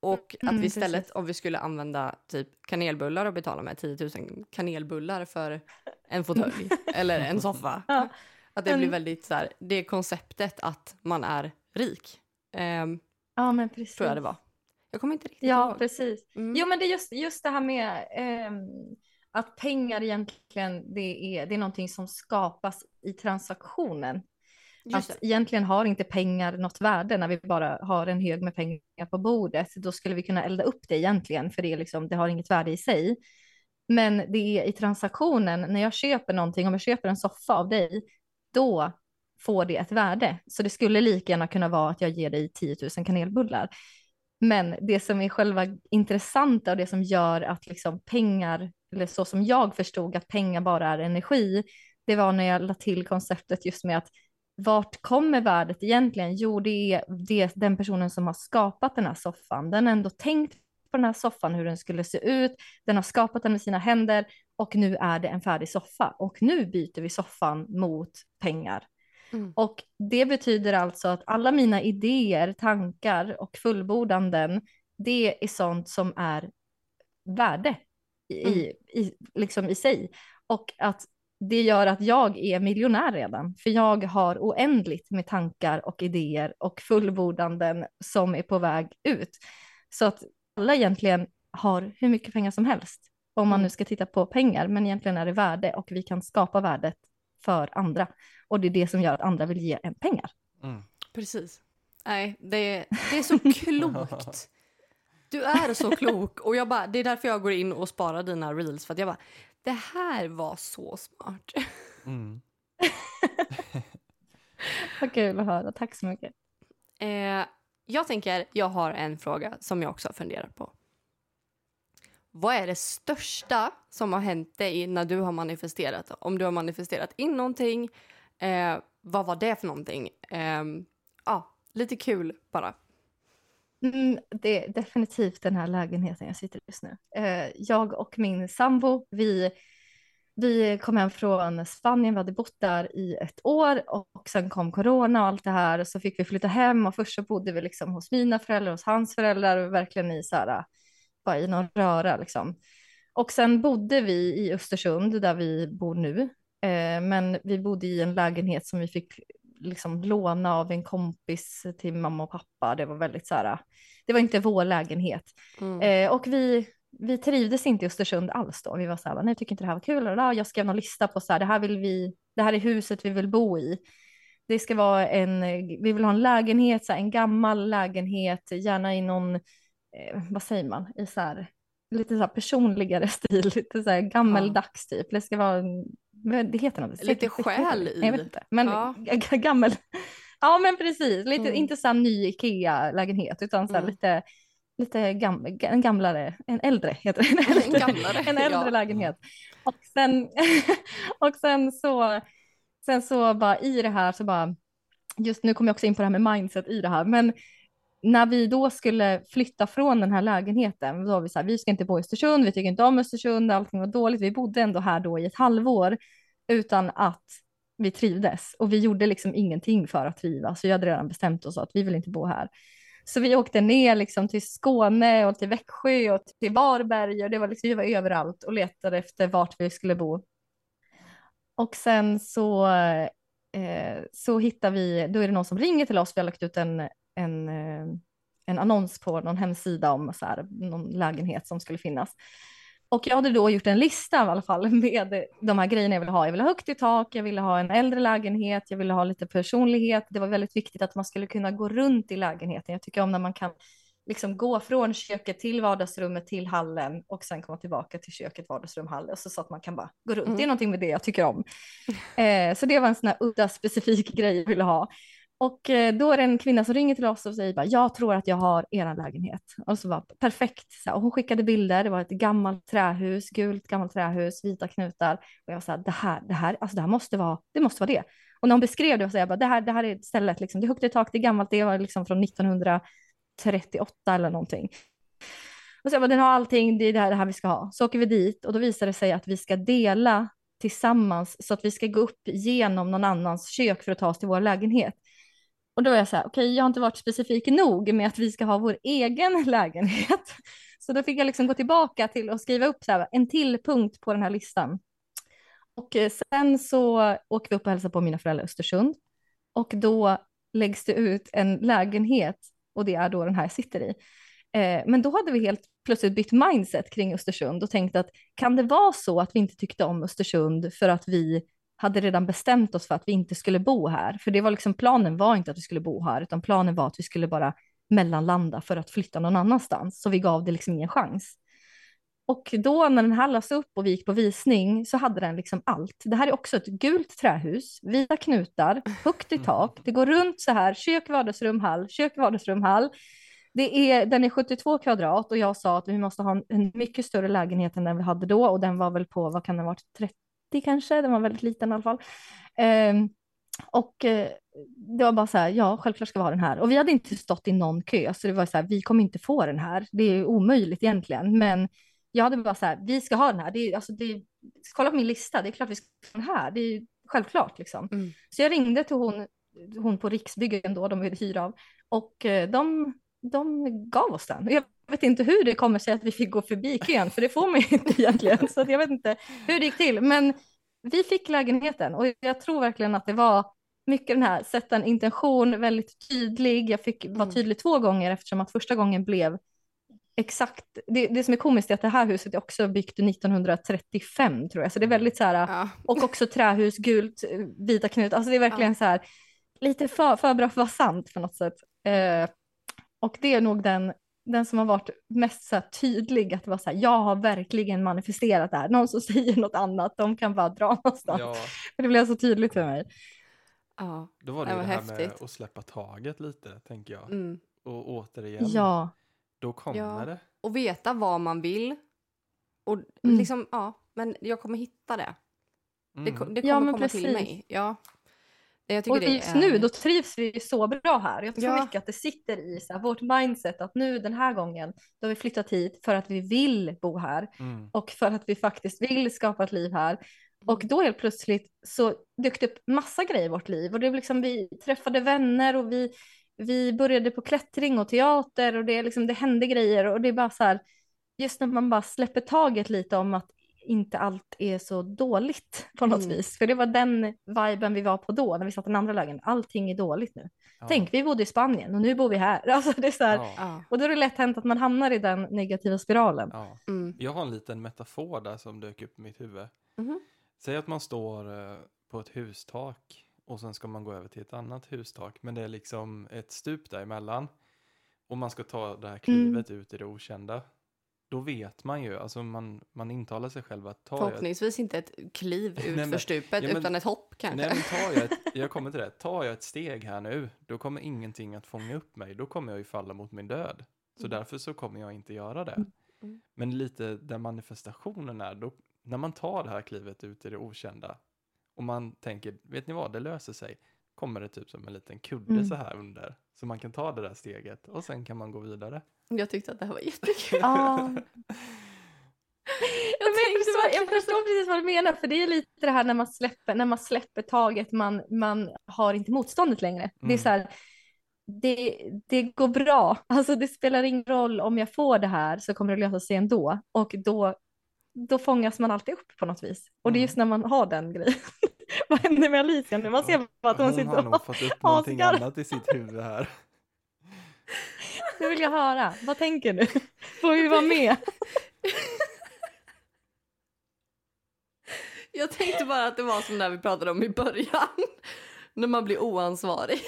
Och att Mm, vi istället, precis. om vi skulle använda typ kanelbullar och betala med 10 000 kanelbullar för en fåtölj eller en soffa. Ja. Att det blir Mm. väldigt så här, det konceptet att man är rik. ehm, Ja, men precis. tror jag det var. Jag kommer inte riktigt Ja, ihåg. precis. Mm. Jo, men det är just, just det här med ehm, att pengar egentligen, det är, det är någonting som skapas i transaktionen. Just att det. egentligen har inte pengar något värde när vi bara har en hög med pengar på bordet. Då skulle vi kunna elda upp det egentligen, för det, är liksom, det har inget värde i sig. Men det är i transaktionen, när jag köper någonting, om jag köper en soffa av dig, då får det ett värde. Så det skulle lika gärna kunna vara att jag ger dig 10 000 kanelbullar. Men det som är själva intressanta och det som gör att liksom pengar, eller så som jag förstod att pengar bara är energi, det var när jag la till konceptet just med att vart kommer värdet egentligen? Jo, det är det, den personen som har skapat den här soffan. Den har ändå tänkt på den här soffan, hur den skulle se ut. Den har skapat den med sina händer och nu är det en färdig soffa. Och nu byter vi soffan mot pengar. Mm. Och det betyder alltså att alla mina idéer, tankar och fullbordanden, det är sånt som är värde i, i, i, liksom i sig. Och att det gör att jag är miljonär redan, för jag har oändligt med tankar och idéer och fullbordanden som är på väg ut. Så att alla egentligen har hur mycket pengar som helst, om man Mm. nu ska titta på pengar, men egentligen är det värde och vi kan skapa värdet för andra. Och det är det som gör att andra vill ge en pengar. Mm. Precis. Nej, det, det är så klokt. Du är så klok. Och jag bara, det är därför jag går in och sparar dina reels. För att jag bara, det här var så smart. Mm. Vad kul att höra, tack så mycket. Eh, jag tänker, jag har en fråga som jag också har funderat på. Vad är det största som har hänt dig när du har manifesterat? Om du har manifesterat in någonting, eh, vad var det för någonting? Eh, ja, lite kul bara. Mm, det är definitivt den här lägenheten jag sitter i just nu. Eh, jag och min sambo, vi, vi kom hem från Spanien, vi hade bott där i ett år och sen kom corona och allt det här och så fick vi flytta hem och först så bodde vi liksom hos mina föräldrar, hos hans föräldrar och verkligen i så här, bara i någon röra liksom. Och sen bodde vi i Östersund där vi bor nu, eh, men vi bodde i en lägenhet som vi fick liksom låna av en kompis till mamma och pappa. Det var väldigt så här, det var inte vår lägenhet. Mm. Eh, och vi, vi trivdes inte i Östersund alls då. Vi var så här, nej, tycker inte det här var kul. Och jag skrev någon lista på så här, det här vill vi, det här är huset vi vill bo i. Det ska vara en, vi vill ha en lägenhet, så här, en gammal lägenhet, gärna i någon, eh, vad säger man, i så här, lite så här personligare stil, lite så här gammeldags typ. Det ska vara, det heter något. Lite själ i. Jag vet inte, men ja. gammel. Ja men precis, lite, mm. inte så ny Ikea-lägenhet utan så mm. lite lite gam, en gamlare, en äldre heter det. En äldre, en gamlare, en äldre ja. lägenhet. Och sen, och sen så, sen så bara i det här så bara, just nu kommer jag också in på det här med mindset i det här, men när vi då skulle flytta från den här lägenheten, då var vi så här, vi ska inte bo i Östersund, vi tycker inte om Östersund, allting var dåligt. Vi bodde ändå här då i ett halvår utan att vi trivdes och vi gjorde liksom ingenting för att trivas. Vi hade redan bestämt oss att vi vill inte bo här. Så vi åkte ner liksom till Skåne och till Växjö och till Varberg och det var liksom, vi var överallt och letade efter vart vi skulle bo. Och sen så, eh, så hittar vi, då är det någon som ringer till oss, vi har lagt ut en, en, eh, en annons på någon hemsida om så här, någon lägenhet som skulle finnas. Och jag hade då gjort en lista i alla fall med de här grejerna jag ville ha. Jag ville ha högt i tak, jag ville ha en äldre lägenhet, jag ville ha lite personlighet. Det var väldigt viktigt att man skulle kunna gå runt i lägenheten. Jag tycker om när man kan liksom gå från köket till vardagsrummet till hallen och sen komma tillbaka till köket, vardagsrum, hall och så, så att man kan bara gå runt. Mm. Det är någonting med det jag tycker om. Eh, så det var en sån här udda specifik grej jag ville ha. Och eh, då är det en kvinna som ringer till oss och säger bara, jag tror att jag har er lägenhet. Och så var perfekt. Så och hon skickade bilder, det var ett gammalt trähus, gult gammalt trähus, vita knutar. Och jag sa, det här, det här, alltså det här måste vara, det måste vara det. Och när hon beskrev det så jag bara, det här, det här är stället, liksom. det är högt i tak, det är gammalt, det var liksom från 1938 eller någonting. Och så jag bara, den har allting, det är det här, det här vi ska ha. Så åker vi dit och då visar det sig att vi ska dela tillsammans så att vi ska gå upp genom någon annans kök för att ta oss till vår lägenhet. Och då var jag så här, okej, okay, jag har inte varit specifik nog med att vi ska ha vår egen lägenhet. Så då fick jag liksom gå tillbaka till att skriva upp så här, en till punkt på den här listan. Och eh, sen så åker vi upp och hälsar på mina föräldrar i Östersund. Och då läggs det ut en lägenhet och det är då den här jag sitter i. Eh, men då hade vi helt plötsligt bytt mindset kring Östersund och tänkt att kan det vara så att vi inte tyckte om Östersund för att vi hade redan bestämt oss för att vi inte skulle bo här. För det var liksom, planen var inte att vi skulle bo här, utan planen var att vi skulle bara mellanlanda för att flytta någon annanstans. Så vi gav det liksom ingen chans. Och då när den här lades upp och vi gick på visning så hade den liksom allt. Det här är också ett gult trähus, vita knutar, högt i tak. Det går runt så här, kök, vardagsrum, hall, kök, vardagsrum, hall. Det är, den är 72 kvadrat och jag sa att vi måste ha en, en mycket större lägenhet än den vi hade då och den var väl på, vad kan den ha varit, kanske, den var väldigt liten i alla fall. Eh, och eh, det var bara så här, ja, självklart ska vi ha den här. Och vi hade inte stått i någon kö, så det var så här, vi kommer inte få den här. Det är omöjligt egentligen, men jag hade bara så här, vi ska ha den här. Det är, alltså, det är, kolla på min lista, det är klart vi ska ha den här. Det är självklart liksom. Mm. Så jag ringde till hon, hon på Riksbyggen då, de ville hyra av, och eh, de, de gav oss den. Jag vet inte hur det kommer sig att vi fick gå förbi kön, för det får man ju inte egentligen. Så jag vet inte hur det gick till. Men vi fick lägenheten och jag tror verkligen att det var mycket den här, sätta en intention väldigt tydlig. Jag fick vara mm. tydlig två gånger eftersom att första gången blev exakt, det, det som är komiskt är att det här huset är också byggt 1935 tror jag, så det är väldigt så här, ja. och också trähus, gult, vita knut, alltså det är verkligen ja. så här, lite för, för bra för att vara sant på något sätt. Eh, och det är nog den den som har varit mest så tydlig, att det var så här, jag har verkligen manifesterat det här. Någon som säger något annat, de kan bara dra någonstans. Ja. det blev så tydligt för mig. Ja, Då var det, det, var det här häftigt. med att släppa taget lite, tänker jag. Mm. Och återigen, ja. då kommer ja. det. Och veta vad man vill. Och mm. liksom, ja, men jag kommer hitta det. Mm. Det, det kommer ja, komma precis. till mig. Ja. Jag och just är... nu då trivs vi så bra här. Jag tror ja. mycket att det sitter i så här, vårt mindset att nu den här gången då har vi flyttat hit för att vi vill bo här mm. och för att vi faktiskt vill skapa ett liv här. Och då helt plötsligt så dök det upp massa grejer i vårt liv och det liksom, vi träffade vänner och vi, vi började på klättring och teater och det, liksom, det hände grejer och det är bara så här, just när man bara släpper taget lite om att inte allt är så dåligt på något Mm. vis. För det var den viben vi var på då, när vi satt i den andra lägen. Allting är dåligt nu. Ja. Tänk, vi bodde i Spanien och nu bor vi här. Alltså, det är så här. Ja. Och då är det lätt hänt att man hamnar i den negativa spiralen. Ja. Mm. Jag har en liten metafor där som dök upp i mitt huvud. Mhm. Säg att man står eh, på ett hustak och sen ska man gå över till ett annat hustak. Men det är liksom ett stup däremellan. Och man ska ta det här klivet ut i det okända. Då vet man ju, alltså man, man intalar sig själv att ta jag ett, Förhoppningsvis inte ett kliv ut men- för stupet ja, men- utan ett hopp kanske. nej, men tar jag, ett, jag kommer till det, tar jag ett steg här nu, då kommer ingenting att fånga upp mig. Då kommer jag ju falla mot min död. Så därför så kommer jag inte göra det. Mm. Men lite där manifestationen är, då, när man tar det här klivet ut i det okända och man tänker, vet ni vad, det löser sig, kommer det typ som en liten kudde Mm. så här under. Så man kan ta det där steget och sen kan man gå vidare. Jag tyckte att det här var jättekul. Ja. Jag förstår, jag förstår precis vad du menar, för det är lite det här när man släpper, när man släpper taget, man, man har inte motståndet längre. Det är Mm. så här, det, det går bra, alltså det spelar ingen roll om jag får det här så kommer det lösa sig ändå. Och då, då fångas man alltid upp på något vis. Och det är Mm. just när man har den grejen. vad händer med Alicia nu? Man ser bara att hon Hon sitter har och nog fått upp någonting annat i sitt huvud här. Nu vill jag höra, vad tänker du? Får vi vara med? Jag tänkte bara att det var som när vi pratade om i början. När man blir oansvarig.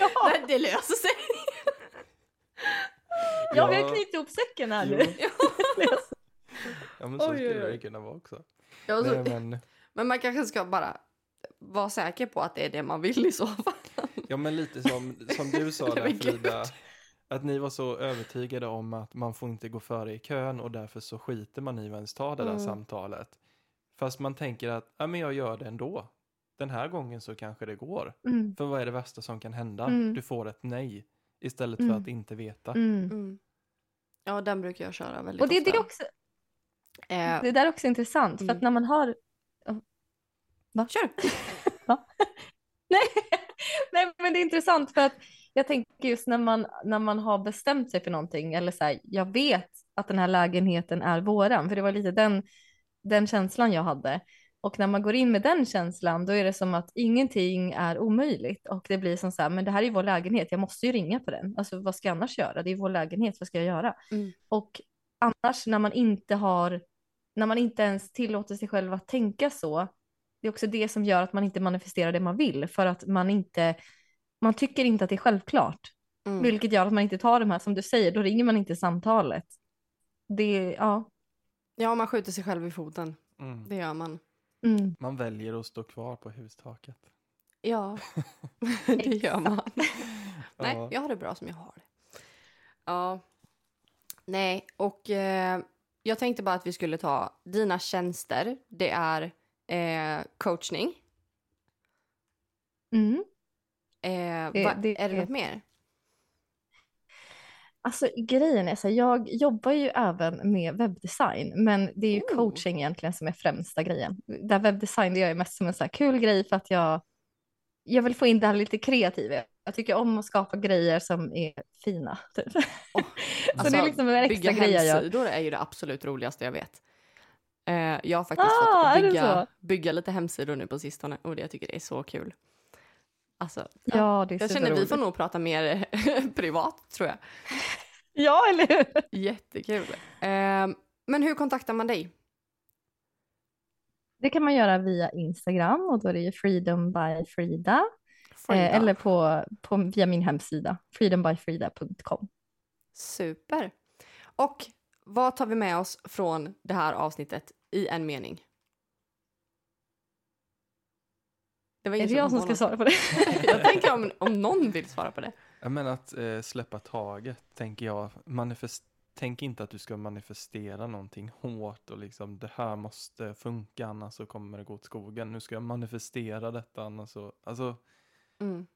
Ja, Nej, det löser sig. ja vi Ja. har knutit ihop säcken här nu. Ja men så Oj, oj, skulle oj. det kunna vara också. Ja, så, Nej, men, Men man kanske ska bara vara säker på att det är det man vill i så fall. Ja men lite som, som du sa där. Frida. Att ni var så övertygade om att man får inte gå före i kön och därför så skiter man i att ens ta det där Mm. samtalet. Fast man tänker att ja, men jag gör det ändå. Den här gången så kanske det går. Mm. För vad är det värsta som kan hända? Mm. Du får ett nej istället för Mm. att inte veta. Mm. Mm. Ja, den brukar jag köra väldigt Och det, ofta. det, är också, Eh, det där är också intressant, för att när man har... Kör! Nej, nej, men det är intressant för att jag tänker just när man, när man har bestämt sig för någonting, eller så här, jag vet att den här lägenheten är våran, för det var lite den, den känslan jag hade. Och när man går in med den känslan, då är det som att ingenting är omöjligt. Och det blir som så här, men det här är vår lägenhet, jag måste ju ringa på den. Alltså vad ska jag annars göra? Det är vår lägenhet, vad ska jag göra? Mm. Och annars när man inte har, när man inte ens tillåter sig själv att tänka så, det är också det som gör att man inte manifesterar det man vill, för att man inte, man tycker inte att det är självklart. Mm. Vilket gör att man inte tar de här, som du säger, då ringer man inte samtalet. Det, ja. Ja, man skjuter sig själv i foten. Mm. Det gör man. Mm. Man väljer att stå kvar på hustaket. Ja, det gör man. Nej, Ja. jag har det bra som jag har det. Ja. Nej, och eh, jag tänkte bara att vi skulle ta dina tjänster. Det är eh, coachning. Mm. Eh, Det- va, det är det något mer? Alltså grejen är så här, jag jobbar ju även med webbdesign, men det är ju Oh. coaching egentligen som är främsta grejen. Där webbdesign det gör jag mest som en så här kul grej för att jag, jag vill få in det här lite kreativa. Jag tycker om att skapa grejer som är fina. Typ. Åh, så det är liksom en extra bygga grej jag gör. hemsidor är ju det absolut roligaste jag vet. Eh, jag har faktiskt Ah, fått bygga, bygga lite hemsidor nu på sistone och det, jag tycker det är så kul. Alltså, ja. Ja, det är Jag känner vi superroligt. får nog prata mer privat tror jag. Ja, eller hur? Jättekul. Eh, men hur kontaktar man dig? Det kan man göra via Instagram och då är det ju Freedom by Frida. Frida. Eh, eller på, på, via min hemsida, freedombyfrida.com. Super. Och vad tar vi med oss från det här avsnittet i en mening? Det var Är det jag som ska svara på det? Jag tänker om, om någon vill svara på det. Jag menar att eh, släppa taget, tänker jag. Manifest, tänk inte att du ska manifestera någonting hårt och liksom det här måste funka annars så kommer det gå åt skogen. Nu ska jag manifestera detta annars så, alltså Mm.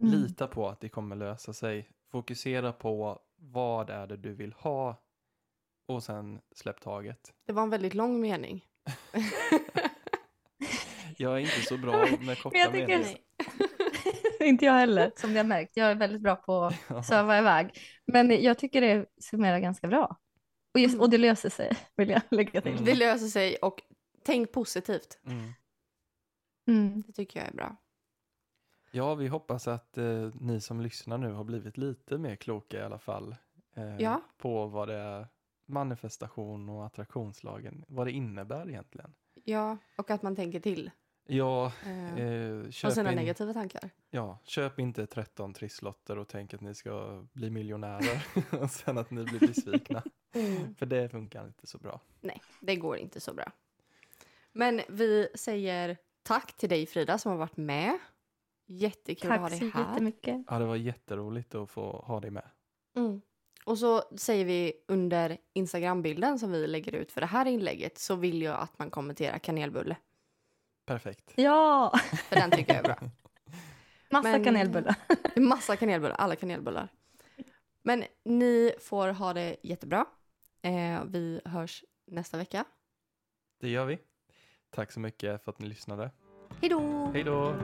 Mm. lita på att det kommer lösa sig. Fokusera på vad är det du vill ha och sen släpp taget. Det var en väldigt lång mening. Jag är inte så bra med korta jag tycker- meningar. Inte jag heller, som ni har märkt. Jag är väldigt bra på att söva iväg. Men jag tycker det summerar ganska bra. Och, just, och det löser sig, vill jag lägga till. Mm. Det löser sig och tänk positivt. Mm. Mm. Det tycker jag är bra. Ja, vi hoppas att eh, ni som lyssnar nu har blivit lite mer kloka i alla fall. Eh, Ja. På vad det är manifestation och attraktionslagen, vad det innebär egentligen. Ja, och att man tänker till. Ja, Eh, eh, och köp, sina in, negativa tankar. ja, köp inte 13 trisslotter och tänk att ni ska bli miljonärer och sen att ni blir besvikna. För det funkar inte så bra. Nej, det går inte så bra. Men vi säger tack till dig Frida som har varit med. Jättekul att ha Tack dig så här. jättemycket. Ja, det var jätteroligt att få ha dig med. Mm. Och så säger vi under Instagram-bilden som vi lägger ut för det här inlägget så vill jag att man kommenterar kanelbulle. Perfekt. Ja, För den tycker jag är bra. massa Men- kanelbullar. Massa kanelbullar, alla kanelbullar. Men ni får ha det jättebra. Eh, vi hörs nästa vecka. Det gör vi. Tack så mycket för att ni lyssnade. Hej då! Hej då!